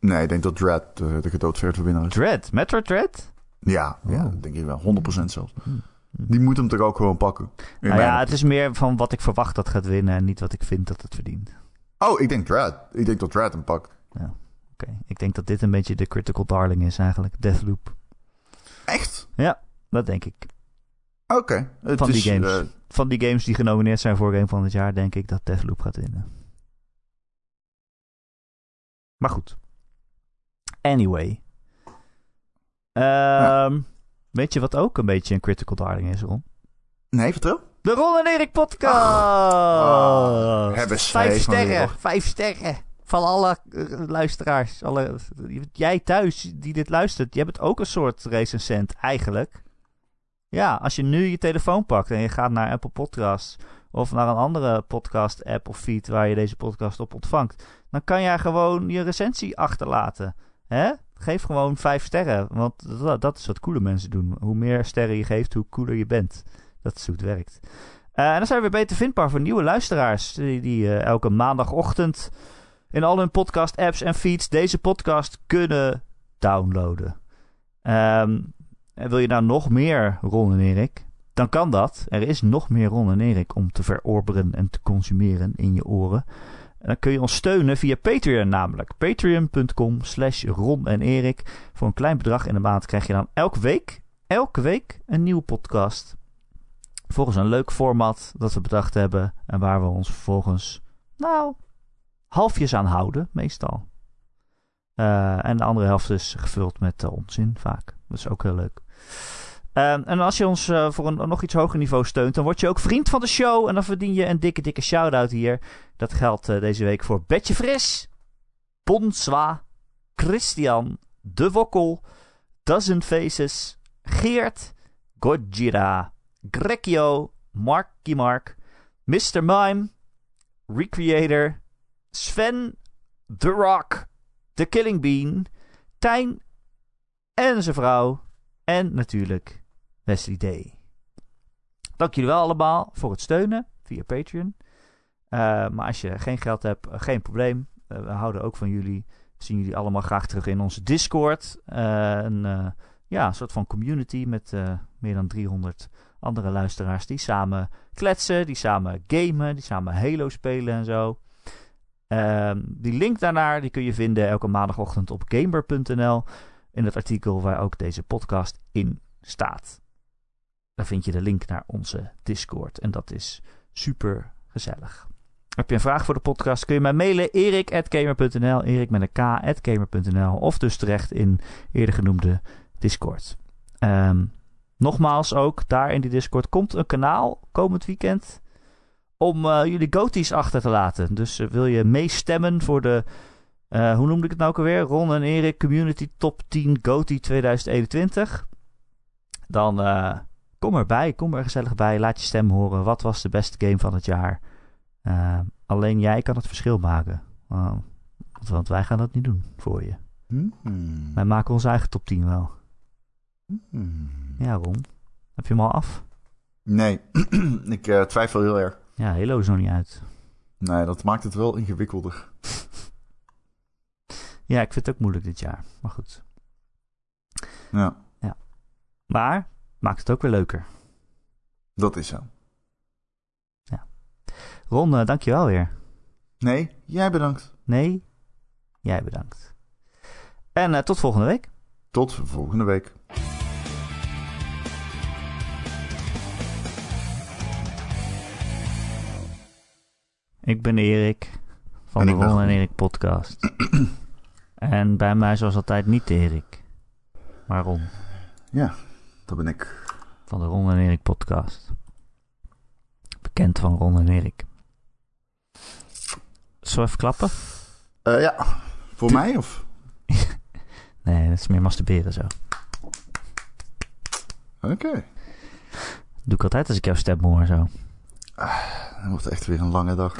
Nee, ik denk dat Dread de, de gedoodverfde winnaar is. Dread? Metro Dread? Ja, ja oh. denk ik wel. 100% zelfs. Hmm. Die moet hem toch ook gewoon pakken? Nou ja, het is meer van wat ik verwacht dat gaat winnen en niet wat ik vind dat het verdient. Oh, ik denk Dread. Ik denk dat Dread hem pakt. Ja, oké. Ik denk dat dit een beetje de critical darling is eigenlijk. Deathloop. Echt? Ja, dat denk ik. Oké. Van die games. Uh, van die games die genomineerd zijn voor Game van het jaar, denk ik dat Deathloop gaat winnen. Maar goed. Anyway. Um, Weet je wat ook een beetje een critical darling is, Ron? Nee, vertel. De Ron en Erik podcast! Oh, hebben vijf sterren, vijf sterren. Van alle uh, luisteraars. Alle, jij thuis die dit luistert, je hebt ook een soort recensent eigenlijk. Ja, als je nu je telefoon pakt en je gaat naar Apple Podcasts of naar een andere podcast app of feed waar je deze podcast op ontvangt, dan kan jij gewoon je recensie achterlaten. Hè? Geef gewoon vijf sterren, want dat, dat, is wat coole mensen doen. Hoe meer sterren je geeft, hoe cooler je bent. Dat is hoe het werkt. Uh, en dan zijn we weer beter vindbaar voor nieuwe luisteraars die, die uh, elke maandagochtend in al hun podcast apps en feeds deze podcast kunnen downloaden. Um, en wil je nou nog meer Ron en Erik? Dan kan dat. Er is nog meer Ron en Erik om te verorberen en te consumeren in je oren. En dan kun je ons steunen via Patreon namelijk. Patreon.com slash Ron en Erik. Voor een klein bedrag in de maand krijg je dan elke week, elke week een nieuwe podcast. Volgens een leuk format dat we bedacht hebben. En waar we ons vervolgens, nou, halfjes aan houden, meestal. Uh, en de andere helft is gevuld met uh, onzin vaak. Dat is ook heel leuk. Ehm, en als je ons eh, voor een nog iets hoger niveau steunt, dan word je ook vriend van de show. En dan verdien je een dikke, dikke shout-out hier. Dat geldt eh, deze week voor Betje Fris, Bonswa, Christian, De Wokkel, Dozen Faces, Geert, Gojira, Grekio, Marky Mark, Mr. Mime, Recreator, Sven, The Rock, The Killing Bean, Tijn en zijn vrouw. En natuurlijk Wesley Day. Dank jullie wel allemaal voor het steunen via Patreon. Uh, maar als je geen geld hebt, uh, geen probleem. Uh, we houden ook van jullie. We zien jullie allemaal graag terug in onze Discord. een ja, soort van community met meer dan 300 andere luisteraars die samen kletsen, die samen gamen, die samen Halo spelen en zo. Ehm, die link daarnaar die kun je vinden elke maandagochtend op gamer.nl in het artikel waar ook deze podcast in staat. Daar vind je de link naar onze Discord en dat is super gezellig. Heb je een vraag voor de podcast, kun je mij mailen erik.gamer.nl, erik met een k.gamer.nl of dus terecht in eerder genoemde Discord. Um, nogmaals ook, daar in die Discord komt een kanaal komend weekend om uh, jullie goties achter te laten. Dus uh, wil je meestemmen voor de, uh, hoe noemde ik het nou ook alweer? Ron en Erik Community Top 10 Gotie 2021. Dan kom erbij, kom er gezellig bij, laat je stem horen. Wat was de beste game van het jaar? alleen jij kan het verschil maken. want wij gaan dat niet doen voor je. Hmm. Wij maken onze eigen top 10 wel. Hmm. Ja, Ron. Heb je hem al af? Nee, ik uh, twijfel heel erg. Ja, Halo is nog niet uit. Nee, dat maakt het wel ingewikkelder. ja, ik vind het ook moeilijk dit jaar. Maar goed. Ja. ja. Maar maakt het ook weer leuker. Dat is zo. Ja. Ron, uh, dankjewel weer. Nee, jij bedankt. Nee, jij bedankt. En uh, tot volgende week. Tot volgende week. Ik ben Erik van de Ron en Erik podcast. en bij mij zoals altijd niet Erik, maar Ron. Ja, dat ben ik. Van de Ron en Erik podcast. Bekend van Ron en Erik. We even klappen? Uh, ja, voor mij of? nee, dat is meer masturberen zo. Oké. Okay. Doe ik altijd als ik jouw stem hoor zo. Ah, dat wordt echt weer een lange dag.